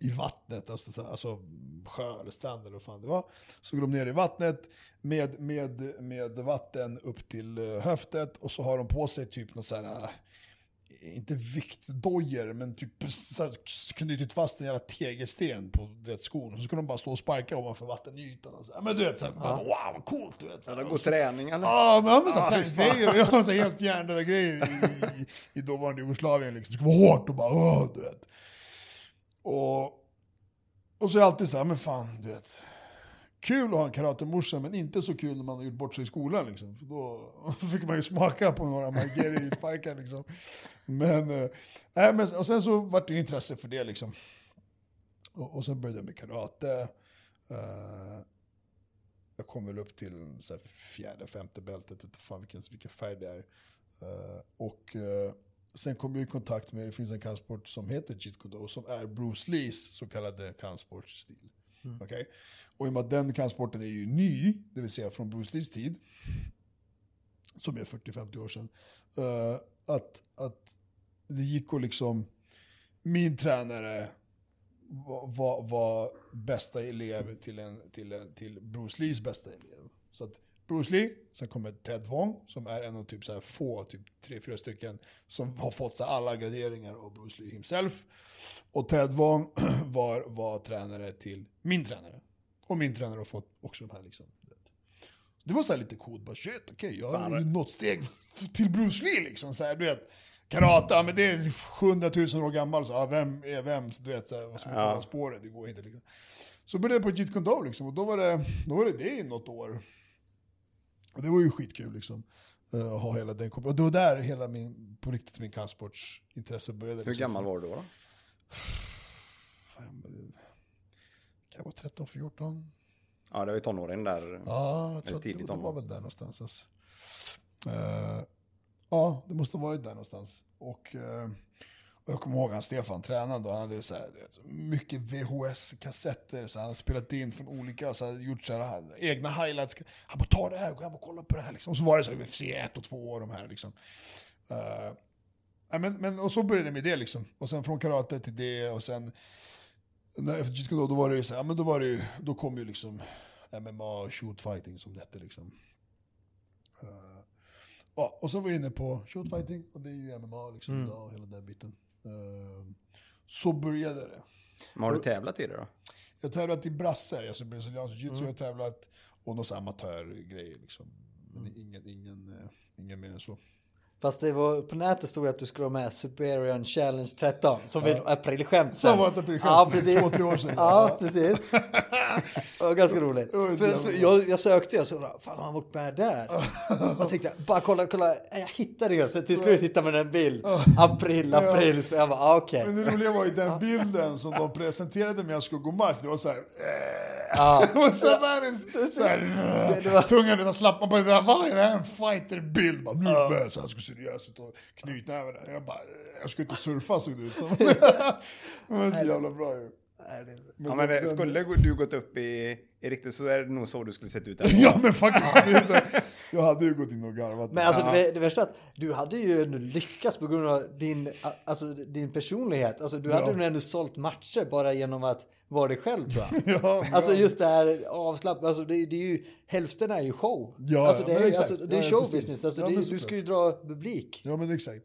i vattnet, alltså, så här, alltså sjö eller strand eller vad fan det var. Så går de ner i vattnet med, med, med vatten upp till eh, höftet och så har de på sig typ något så här inte viktdojor, men typ så här, knutit fast en jävla tegelsten på vet, skon. Och så skulle de bara stå och sparka ovanför vattenytan. Och så. Ja, Men du vet, så här, bara, wow vad coolt. Du vet, så här. Går så- träning eller? Ja, men, ja, men så här, Ja, träningsgrejer och jag så här helt hjärndöda grejer i, i, i dåvarande Jugoslavien. Liksom. Det skulle vara hårt och bara, åh, du vet. Och, och så är jag alltid så här, men fan, du vet. Kul att ha en karatemorsa, men inte så kul när man har gjort bort sig i skolan. Liksom. För då fick man ju smaka på några Margeri-sparkar. Liksom. Men, äh, men, och sen så vart det intresse för det. Liksom. Och, och sen började jag med karate. Uh, jag kom väl upp till så här, fjärde, femte bältet, inte fan vilken, vilken färg det är. Uh, och uh, sen kom jag i kontakt med, det finns en kampsport som heter Jeet Kune Do som är Bruce Lees så kallade kampsportstil. Mm. Okay? Och i och med att den kampsporten är ju ny, det vill säga från Bruce Lees tid, som är 40-50 år sedan, uh, att, att det gick att liksom, min tränare var, var bästa elev till, en, till, en, till Bruce Lees bästa elev. Så att Bruce Lee, sen kommer Ted Wong som är en av typ så här få, typ tre, fyra stycken som har fått så alla graderingar av Bruce Lee himself. Och Ted Wong var, var tränare till min tränare. Och min tränare har fått också de här liksom. Det var så lite coolt, bara shit, okej, okay, jag har ju nått steg till Bruce Lee liksom. Så här, du vet, karate, men det är 700 000 år gammal, så ja, vem är vem? Så, du vet, så här, vad ska man ja. spåret? Det går inte liksom. Så började jag på Jeet Kune Do liksom, och då var, det, då var det det i något år. Och det var ju skitkul liksom. Uh, ha hela den Och det var där hela min, på riktigt min kampsportsintresse började. Hur liksom. gammal var du då? Fan, kan jag vara 13, 14? Ja, det var ju tonåren där. Ja, jag tror att det, det var väl där någonstans. Alltså. Uh, ja, det måste ha varit där någonstans. Och, uh, och jag kommer ihåg han Stefan tränade och han hade så här, mycket VHS-kassetter. Så han hade spelat in från olika, så hade gjort så här, egna highlights. Han bara ta det här, hem och kolla på det här. Liksom. Och så var det så här, UFC 1 och 2 och de här. Liksom. Uh, men, men, och så började det med det liksom. Och sen från karate till det och sen efter Jeet då, då var det ju så här, men då var det ju, då kom ju liksom MMA, shoot fighting som det hette liksom. Uh, ja, och så var jag inne på shoot fighting och det är ju MMA liksom mm. idag och hela den biten. Uh, så började det. Men har du tävlat i det då? Jag har tävlat i brasse, alltså brasiliansk jiu-jitsu mm. har jag tävlat och någon amatörgrejer liksom. Men mm. ingen, ingen, uh, ingen mer än så. Fast det var, på nätet stod det att du skulle vara med Superior Challenge 13 som ja. var aprilskämt. Som var ett aprilskämt ja, precis. två, tre år sedan. Ja, precis. Det var ganska roligt. För, jag, jag sökte, jag så fan har han varit med där? Jag tänkte, bara kolla, kolla, jag hittade det. Så till slut hittade man en bild. April, april. Så jag bara, ah, okej. Okay. Men det roliga var ju den bilden som de presenterade med jag gå match. Det var så här, Ja. det var så. Så här, tungan utan på det där. Vad är det här? En fighterbild? Bara, nu börjar jag ska seriös ut och knytnävarna. Jag bara, jag ska inte surfa såg det ut som. var så jävla bra ju. Men ja, men det, skulle du gått upp i, i riktigt så är det nog så du skulle sett ut. ja, men faktiskt. Jag hade ju gått in och garvat. Men alltså, det, det värsta är att du hade ju ändå lyckats på grund av din, alltså, din personlighet. Alltså, du ja. hade ju ändå sålt matcher bara genom att vara dig själv tror jag. ja, alltså just det här avslappnat, alltså, det, det, är ju, hälften är ju show. Ja, alltså, det, är, exakt. alltså, det är showbusiness, alltså, det, du ska ju dra publik. Ja men exakt.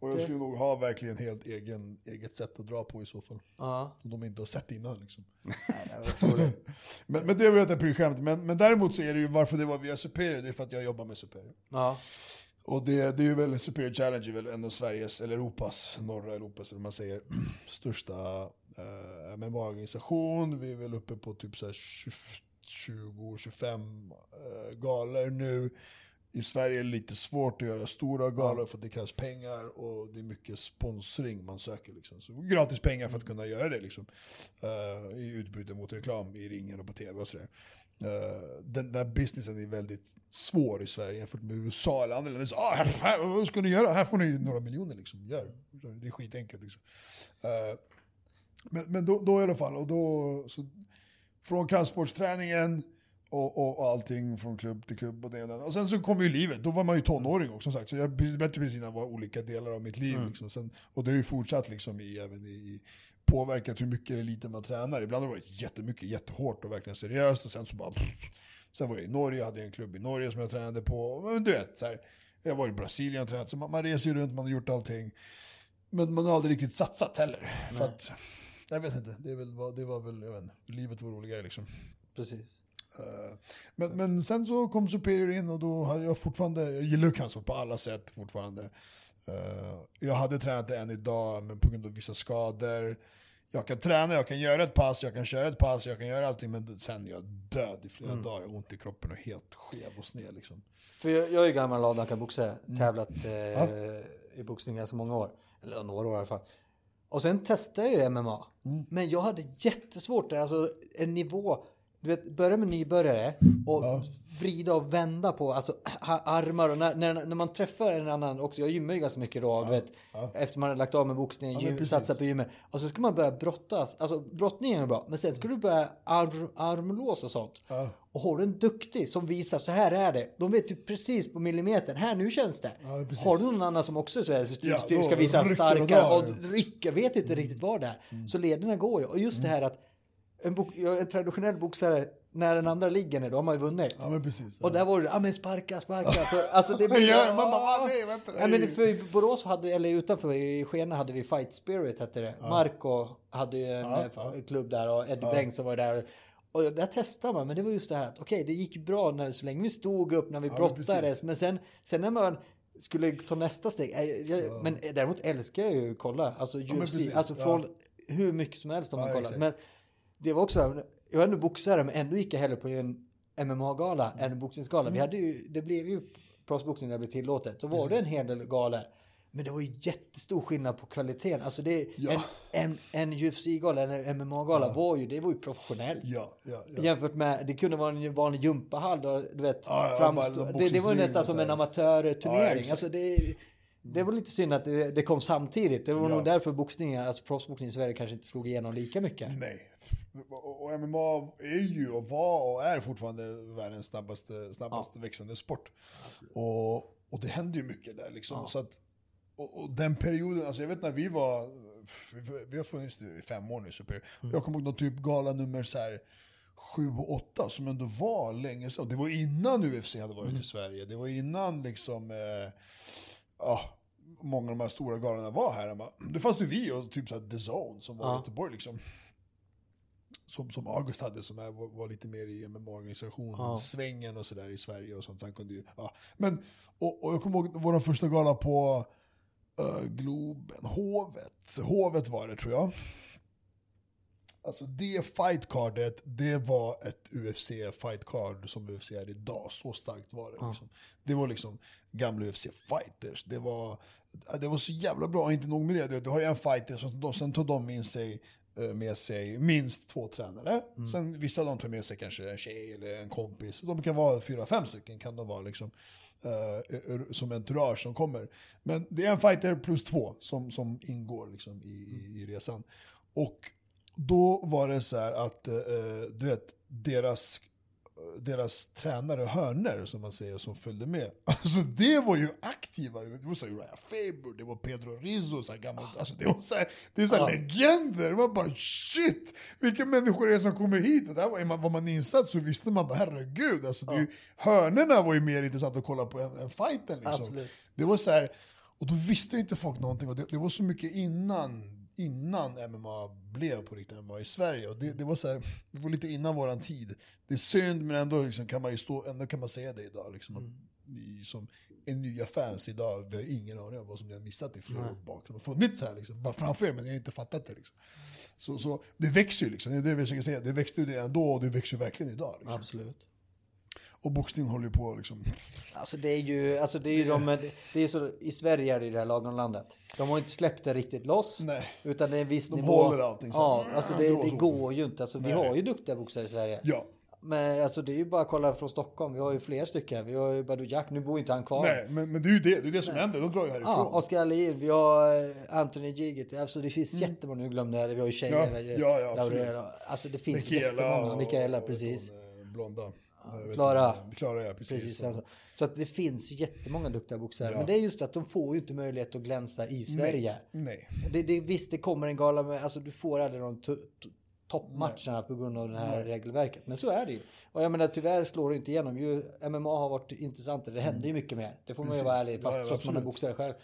Och jag skulle nog ha verkligen helt egen, eget sätt att dra på i så fall. Ja. Om de inte har sett innan liksom. men, men det var ett aprilskämt. Men, men däremot så är det ju varför det var via Superior, det är för att jag jobbar med Superior. Ja. Och det, det är ju väl, Superior Challenge är väl en av Sveriges, eller Europas, norra Europas, eller man säger, största eh, MMA-organisation. Vi är väl uppe på typ 20-25 eh, galor nu i Sverige är det lite svårt att göra stora galor för att det krävs pengar och det är mycket sponsring man söker. Liksom. Så gratis pengar för att kunna göra det liksom. Uh, i utbyte mot reklam i ringen och på tv och sådär. Uh, den där businessen är väldigt svår i Sverige jämfört med USA eller andra länder. Så, ah, här, här, vad ska ni göra? Här får ni några miljoner. Liksom. Gör. Det är skitenkelt. Liksom. Uh, men men då, då i alla fall, och då, så, från kampsportsträningen och, och, och allting från klubb till klubb och det och det. Och sen så kom ju livet, då var man ju tonåring också som sagt. Så jag berättade precis innan var olika delar av mitt liv. Mm. Liksom. Sen, och det har ju fortsatt liksom i, även i, påverkat hur mycket eller lite man tränar. Ibland har det varit jättemycket, jättehårt och verkligen seriöst. Och sen så bara... Pff. Sen var jag i Norge, hade en klubb i Norge som jag tränade på. Men du vet, så här, jag var i Brasilien och tränat. Så man, man reser ju runt, man har gjort allting. Men man har aldrig riktigt satsat heller. För att, jag vet inte, det, väl, det var väl, jag vet inte, livet var roligare liksom. Precis. Eh, men, men sen så kom Superior in och då hade jag fortfarande, jag gillar kampsport på alla sätt fortfarande. Eh, jag hade tränat det än idag, men på grund av vissa skador. Jag kan träna, jag kan göra ett pass, jag kan köra ett pass, jag kan göra allting, men sen är jag död i flera mm. dagar, ont i kroppen och helt skev och sned. Liksom. För jag, jag är gammal avdankad-boxare, mm. tävlat eh, ja. i boxning ganska många år, eller några år i alla fall. Och sen testade jag ju MMA, mm. men jag hade jättesvårt där, alltså en nivå du vet, börja med nybörjare och vrida och vända på alltså, armar och när, när, när man träffar en annan också. Jag gymmar ju ganska mycket då, du vet, efter man har lagt av med boxningen, men gym, satsar på gymmet. Och så ska man börja brottas. Alltså brottningen är bra, men sen ska du börja ar, armlås och sånt. Och har du en duktig som visar så här är det, de vet ju precis på millimetern, här nu känns det. Ja, har du någon annan som också så här, Ja, ska visa starkare och rycker, vet inte riktigt vad det är. Så lederna går ju. Och just det här att en, bok, ja, en traditionell boxare, när den andra ligger ner, då har man ju vunnit. Ja, men precis. Och där var det, ja men sparka, sparka. För, alltså det blir, Ja, man bara, nej, vänta, Ja, men för i Borås, hade, eller utanför i Skene hade vi Fight Spirit hette det. Marco hade en Ja, eh, ja. klubb där och Eddie Bengtsson var där. Och där testade man, men det var just det här att okej, det gick bra när, så länge vi stod upp, när vi men brottades. precis. Men sen, sen när man skulle ta nästa steg. eh, Jag, Men däremot älskar jag ju att kolla. Alltså UFC, alltså ja. från hur mycket som helst om man Ja, kollar. exakt. Men det var också, jag är ändå boxare men ändå gick jag hellre på en MMA-gala än en boxningsgala. Mm. Vi hade ju, det blev ju proffsboxning när det blev tillåtet. Då var det en hel del galor. Men det var ju jättestor skillnad på kvaliteten. Alltså det, Ja. en, en, en UFC-gala, en MMA-gala var ju, det var ju professionell. Ja, ja, ja. Jämfört med, det kunde vara en vanlig gympahall då, du vet, Ja, ja, framstå, det, det var nästan som en. Ja, amatörturnering. exakt. alltså det, det var lite synd att det, det kom samtidigt. Det var Ja. nog därför boxningen, alltså proffsboxning i Sverige kanske inte slog igenom lika mycket. Nej. Och, MMA är ju och var och är fortfarande världens snabbaste, snabbaste växande sport. Och, och det händer ju mycket där liksom. Så att, och, och den perioden, alltså jag vet när vi var, vi, har funnits i fem år nu, super. Jag kommer ihåg någon typ gala nummer så här 7 och 8 som ändå var länge sedan. Det var innan UFC hade varit i Sverige. Det var innan liksom, eh, ja, många av de här stora galorna var här. Det fanns ju vi och typ så här The Zone som var i Göteborg liksom som, som August hade som är, var, var lite mer i MMA-organisation, svängen och sådär i Sverige och sånt. Så han kunde ju, ja. Men, och, och jag kommer ihåg vår första gala på uh, Globen, Hovet. Hovet var det tror jag. Alltså det fightcardet, det var ett UFC fightcard som UFC är idag. Så starkt var det. Liksom. Det var liksom gamla UFC fighters. Det var, det var så jävla bra. Inte nog med det, du, har ju en fighter, som, de, sen tar de med sig, eh, med sig minst två tränare. Sen vissa dem tar med sig kanske en tjej eller en kompis. De kan vara fyra, fem stycken kan de vara liksom. eh, som entourage som kommer. Men det är en fighter plus två som, som ingår liksom i, i, i resan. Och då var det så här att, eh, du vet, deras, deras tränare, hörner som man säger, som följde med. Alltså det var ju aktiva. Det var så här Ryan Faber, det var Pedro Rizzo, så här gammal, alltså det var så här, det är så här legender. Man bara shit, vilka människor är det som kommer hit? Och där var, var man insatt så visste man bara herregud, alltså det ju, hörnerna var ju mer intressant att kolla på än, än fighten. Liksom. Absolut. Det var så här, och då visste inte folk någonting. Och det, det var så mycket innan, innan MMA blev på riktigt MMA i Sverige. Och det, det, var så här, det var lite innan våran tid. Det är synd, men ändå, liksom, kan, man ju stå, ändå kan man säga det idag. Liksom, att ni som är nya fans idag, vi har ingen aning om vad som ni har missat i flera år bak. Det har funnits här, liksom, bara framför er, men ni har inte fattat det. Liksom. Så, så det växer ju, liksom. det är det vi försöker säga. Det växte ju det ändå och det växer ju verkligen idag. Liksom. Absolut. Och boxning håller ju på liksom. Alltså det är ju, alltså det är ju de, det är så, i Sverige är det ju det här lagom landet. De har inte släppt det riktigt loss. Nej. Utan det är en viss De nivå. håller allting så Ja, alltså Det det, går ju inte. Alltså vi Nej. har ju duktiga boxare i Sverige. Ja. Men alltså det är ju bara att kolla från Stockholm. Vi har ju fler stycken. Vi har ju Badou Jack. Nu bor inte han kvar. Nej, men, men det är ju det, det, är det som händer. De drar ju härifrån. Ja, Oskar Alin, vi har eh, Anthony Gigit. Alltså det finns jättemånga, nu glömde jag det. Vi har ju tjejer. Mm. Ja, ja, ja, Laurel. Alltså det finns Mikaela jättemånga. och- Mikaela, och precis. hon, eh, Blonda. Klara. inte. Klara, ja. Precis. Precis, alltså. Så att det finns jättemånga duktiga boxare. Men det är just att de får ju inte möjlighet att glänsa i Sverige. Nej. Det, det, visst, det kommer en gala med, alltså du får aldrig de to- to- toppmatcherna på grund av det här regelverket. Men så är det ju. Och jag menar tyvärr slår det inte igenom. Ju, MMA har varit intressantare. Det händer ju mycket mer. Det får man ju vara ärlig, Ja, fast ja, trots man är boxare själv.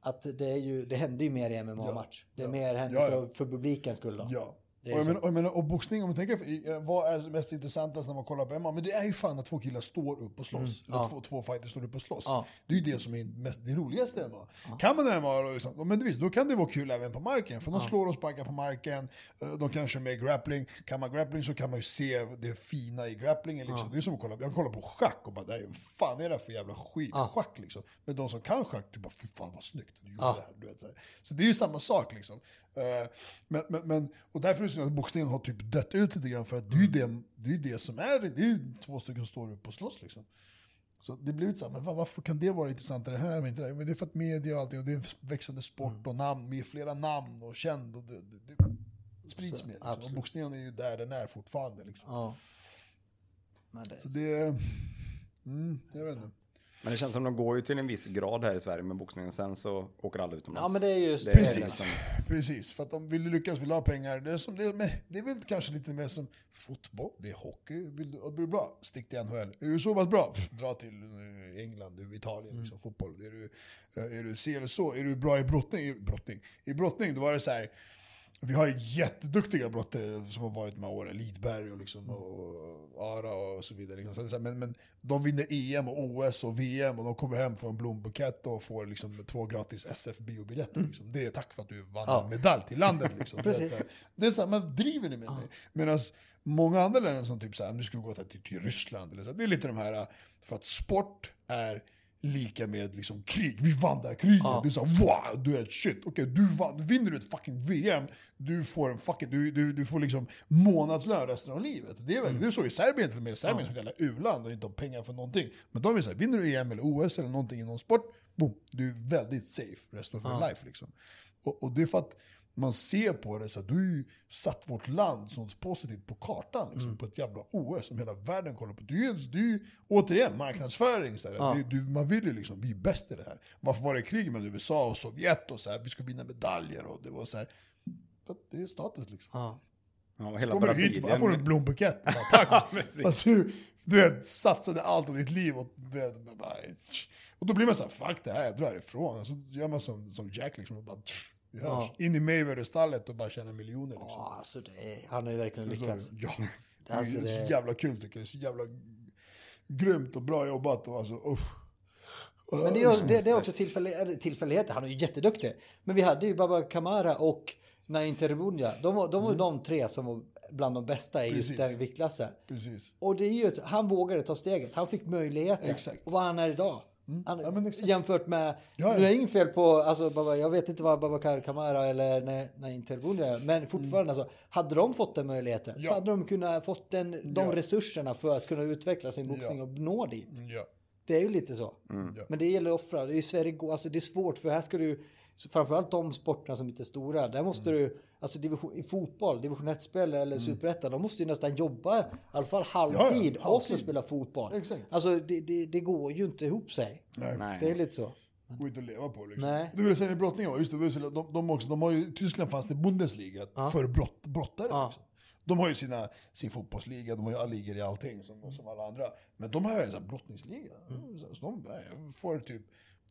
Att det, är ju, det händer ju mer i MMA-match. Det är Ja. mer händer Ja, ja. För, för publikens skull då. Ja. Och, jag menar, och, jag menar, och boxning, om man tänker, eh, vad är mest intressantast när man kollar på MMA? Men det är ju fan att två killar står upp och slåss. Eller ja. två, två fighters står upp och slåss. Ja. Det är ju det som är mest, det roligaste i MMA. Kan man MMA, liksom, men visst, då kan det vara kul även på marken. För de slår och sparkar på marken, eh, de kan köra med grappling. Kan man grappling så kan man ju se det fina i grapplingen. Liksom. Det är som att kolla, jag kollar på schack och bara, "Nej, vad fan är det för jävla skit? Schack liksom. Men de som kan schack, typ bara, fy fan vad snyggt du gjorde Ja. det här. Du vet, så, här. så det är ju samma sak liksom. Eh, Men, men, men, och därför är det att boxningen har typ dött ut lite grann, för att det är ju det, det, är det som är, det är ju två stycken som står upp och slåss liksom. Så det blir lite så här, men vad- varför kan det vara intressantare här men inte där? Men det är för att media och allting, och det är en växande sport och namn, med flera namn och känd och det, det, det sprids mer. Liksom. Och boxningen är ju där den är fortfarande. Liksom. Ja. Men det, Så det, mm, jag vet inte. Men det känns som de går ju till en viss grad här i Sverige med boxningen. Sen så åker alla utomlands. ja men det är just Det är. Precis, liksom- precis. För att de vill lyckas, vill ha pengar. Det är, som, det, är, men det är väl kanske lite mer som fotboll, det är hockey. Vill du, du bra, stick till NHL. Är du så pass bra, pff, dra till eh, England, Italien, liksom, fotboll. Är du, eh, är du si eller så, är du bra i brottning, i brottning, i brottning då var det så här. Vi har jätteduktiga brottare som har varit de här åren, Lidberg och, liksom, och Ara och så vidare. Liksom. Det men, men de vinner EM och OS och VM och de kommer hem från en blombukett och får liksom två gratis SF-biobiljetter. Liksom. Det är tack för att du vann Ja. en medalj till landet. Liksom. det är så här, det är så här, man driver med mig? Medan många andra länder som typ så här, nu ska vi gå till, till Ryssland, eller så här, det är lite de här, för att sport är lika med liksom krig. Vi vann det här kriget. Det är så här, wow, du är ett shit. Okej, du vann. Vinner du ett fucking VM, du får en fucking, du, du, du får liksom månadslön resten av livet. Det är, väl, det är så i Serbien till och med. Serbien är som ett jävla u-land och inte har pengar för någonting. Men de är så här, vinner du EM eller OS eller någonting i någon sport, boom, du är väldigt safe resten of your life. Liksom. Och, och det är för att man ser på det så att du satt vårt land som positivt på kartan. Liksom, På ett jävla OS som hela världen kollar på. Det är återigen marknadsföring. Så här, det, du, man vill ju liksom, vi är bäst i det här. Varför var det krig mellan USA och Sovjet och så här, vi ska vinna medaljer och det var så här. Det är status liksom. Ja. Ja, hela Kommer du hit Brasilien. och bara får en blombukett. Bara, Tack! Fast du, du vet, satsade allt av ditt liv och, du vet, bara, och då blir man så här, fuck det här, jag drar härifrån. Och så gör man som, som Jack liksom, och bara, tff, vi hörs. In i Mayweather-stallet och bara tjäna miljoner. Liksom. Ja, alltså är, han har ju verkligen lyckats. Ja, det är Alltså, så det- jävla kul tycker jag. Det är så jävla grymt och bra jobbat. Och alltså, usch. Men det är, det, det är också tillfälligheter. Han är ju jätteduktig. Men vi hade ju Baba Kamara och Nain Terbunya. De var, de, var ju de tre som var bland de bästa i just Mm. Den viktklassen. Precis. Och det är ju, han vågade ta steget. Han fick möjligheten. Exakt. Och vad han är idag. Han, Ja, men jämfört med, Ja, ja. nu är det inget fel på, alltså, Baba, jag vet inte vad Babakar Kamara eller Na- Nain Terbunya är, men fortfarande alltså, hade de fått den möjligheten Mm. Ja. så hade de kunnat fått den, de Ja. resurserna för att kunna utveckla sin boxning Ja. och nå dit. Ja. Det är ju lite så. Ja. Men det gäller att offra. Det är Sverige, alltså det är svårt för här ska du, framförallt de sporterna som inte är stora, där måste Mm. du, alltså division, i fotboll, division 1-spel eller superettan, de måste ju nästan jobba i alla fall halvtid, Ja, ja, och också halvtid. spela fotboll. Exakt. Alltså det, det, det går ju inte ihop sig. Nej. Det är lite så. Det går inte att leva på. Liksom. Nej. Du ville säga med brottning, just det, just det, de, de, också, de har ju, I Tyskland fanns det Bundesliga för brott, brottare. Ja. De har ju sina, sin fotbollsliga, de har ju alla ligor i allting som, som alla andra. Men de har ju en sån här brottningsliga. Mm. Så de nej, får typ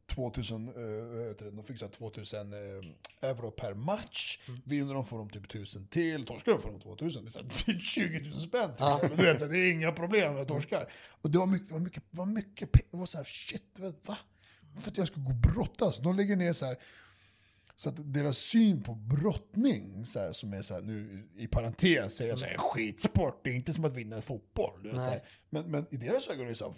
2000, uh, vet du, de fick så här 2000 eh, euro per match. Mm. Vinner de får de typ 1000 till, torskar de får de 2000. Det är så här, 20 000 spänn. Typ. Men du vet, så här, det är inga problem med torskar. Och det var mycket, var mycket, var mycket det var så här, shit, vet, va? För att jag ska gå och brottas. De lägger ner så här, så att deras syn på brottning, så här, som är så här, nu i parentes säger jag så här, skitsport, det är inte som att vinna fotboll. Vet. Men, men i deras ögon är det så här,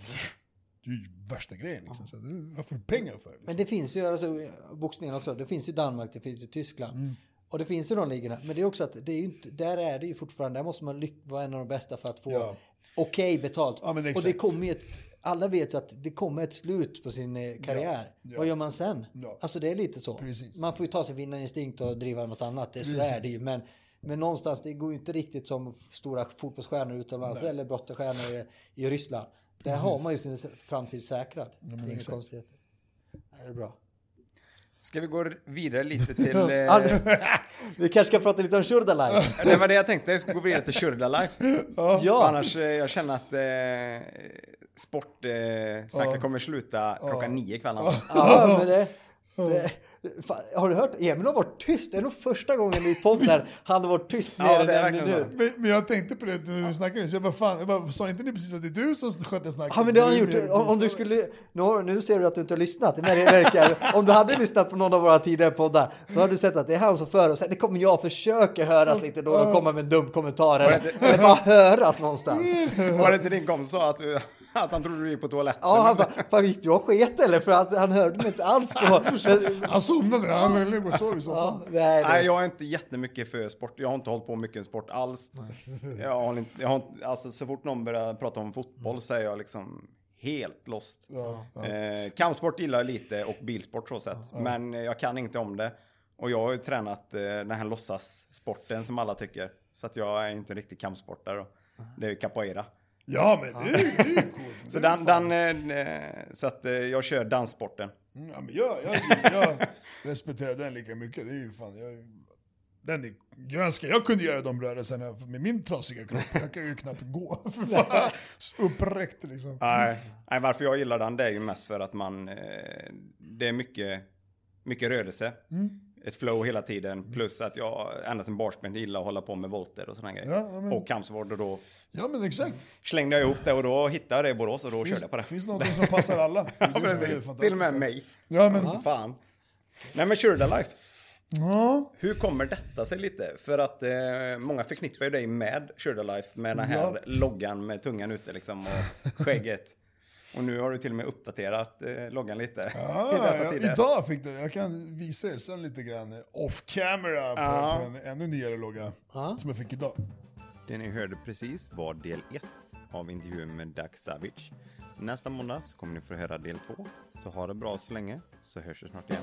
det är ju värsta grejen. Liksom. Så det- vad får pengar för? Liksom? Men det finns ju, alltså, boxningen också, det finns ju Danmark, det finns ju Tyskland. Mm. Och det finns ju de ligorna. Men det är också att det är inte, där är det ju fortfarande, där måste man vara en av de bästa för att få Ja. okej betalt. Ja, och det kommer ett, alla vet ju att det kommer ett slut på sin eh, karriär. Ja. Vad gör man sen? Alltså det är lite så. Precis. Man får ju ta sin vinnarinstinkt och driva något annat, det, så Precis. är det ju. Men, men någonstans, det går ju inte riktigt som stora fotbollsstjärnor utomlands eller brottarstjärnor i, i Ryssland. Där har man ju sin framtid säkrad. det är exakt. konstigt. Det är bra. Ska vi gå vidare lite till... Eh, Ja, Vi kanske ska prata lite om Shurdalaj. det var det jag tänkte, jag ska gå vidare till Shurda Life. Ja, Annars, eh, jag känner att eh, sportsnacket eh, kommer sluta klockan nio ikväll. alltså. ja men det, fan, har du hört? Emil har varit tyst. Det är nog första gången i podden han har varit tyst Ja, mer är än en minut. Men, men jag tänkte på det när du snackade, så jag bara fan, jag bara, sa inte ni precis att det är du som sköter snacket? Ja men det har han gjort. Om, om du skulle, nu, har, nu ser du att du inte har lyssnat, det verkar. Om du hade lyssnat på någon av våra tidigare poddar så har du sett att det är han som för och sen det kommer jag försöka höras lite då och komma med en dum kommentar eller, eller bara höras någonstans. Var det inte din kompis som sa att du Att han trodde du gick på toaletten. Ja, han bara, fan gick du och sket eller? För att han hörde mig inte alls på... Han somnade, han låg och sov i soffan. Ja, nej, Nej, jag är inte jättemycket för sport. Jag har inte hållit på mycket med sport alls. Jag har inte, jag har inte, alltså, så fort någon börjar prata om fotboll så är jag liksom helt lost. Eh, kampsport gillar jag lite och bilsport så sett. Men eh, jag kan inte om det. Och jag har ju tränat eh, den här låtsassporten som alla tycker. Så att jag är inte riktigt kampsportare. Det är capoeira. Ja, men det är det är coolt. Så, den, den, eh, så att eh, jag kör danssporten. Mm, Ja, men jag, jag, jag respekterar den lika mycket. Det är ju fan, jag, den är, jag önskar jag kunde göra de rörelserna med min trasiga kropp. Jag kan ju knappt gå. Uppräckt liksom. Nej, nej, varför jag gillar den det är ju mest för att man... Eh, det är mycket, mycket rörelse. Ett flow hela tiden. Plus att jag ända sedan barnsben gillar att hålla på med volter och sådana grejer. Ja, men- Och kampsport och då Ja men exakt. slängde jag ihop det och då hittade jag det i Borås och då körde jag på det. finns något som passar alla. Ja. Till och med mig. Ja men, Fan. Nej men Shurda Life. ja. Hur kommer detta sig lite? För att eh, många förknippar ju dig med Shurda Life med den här Ja. loggan med tungan ute liksom och skägget. Och nu har du till och med uppdaterat eh, loggan lite i Ja, dessa jag, tider. idag fick du, jag kan visa er sen lite grann off camera på, Ja. på en ännu nyare logga. Som jag fick idag. Det ni hörde precis var del 1 av intervjun med Doug Savage. Nästa måndag så kommer ni få höra del 2. Så ha det bra så länge, så hörs vi snart igen.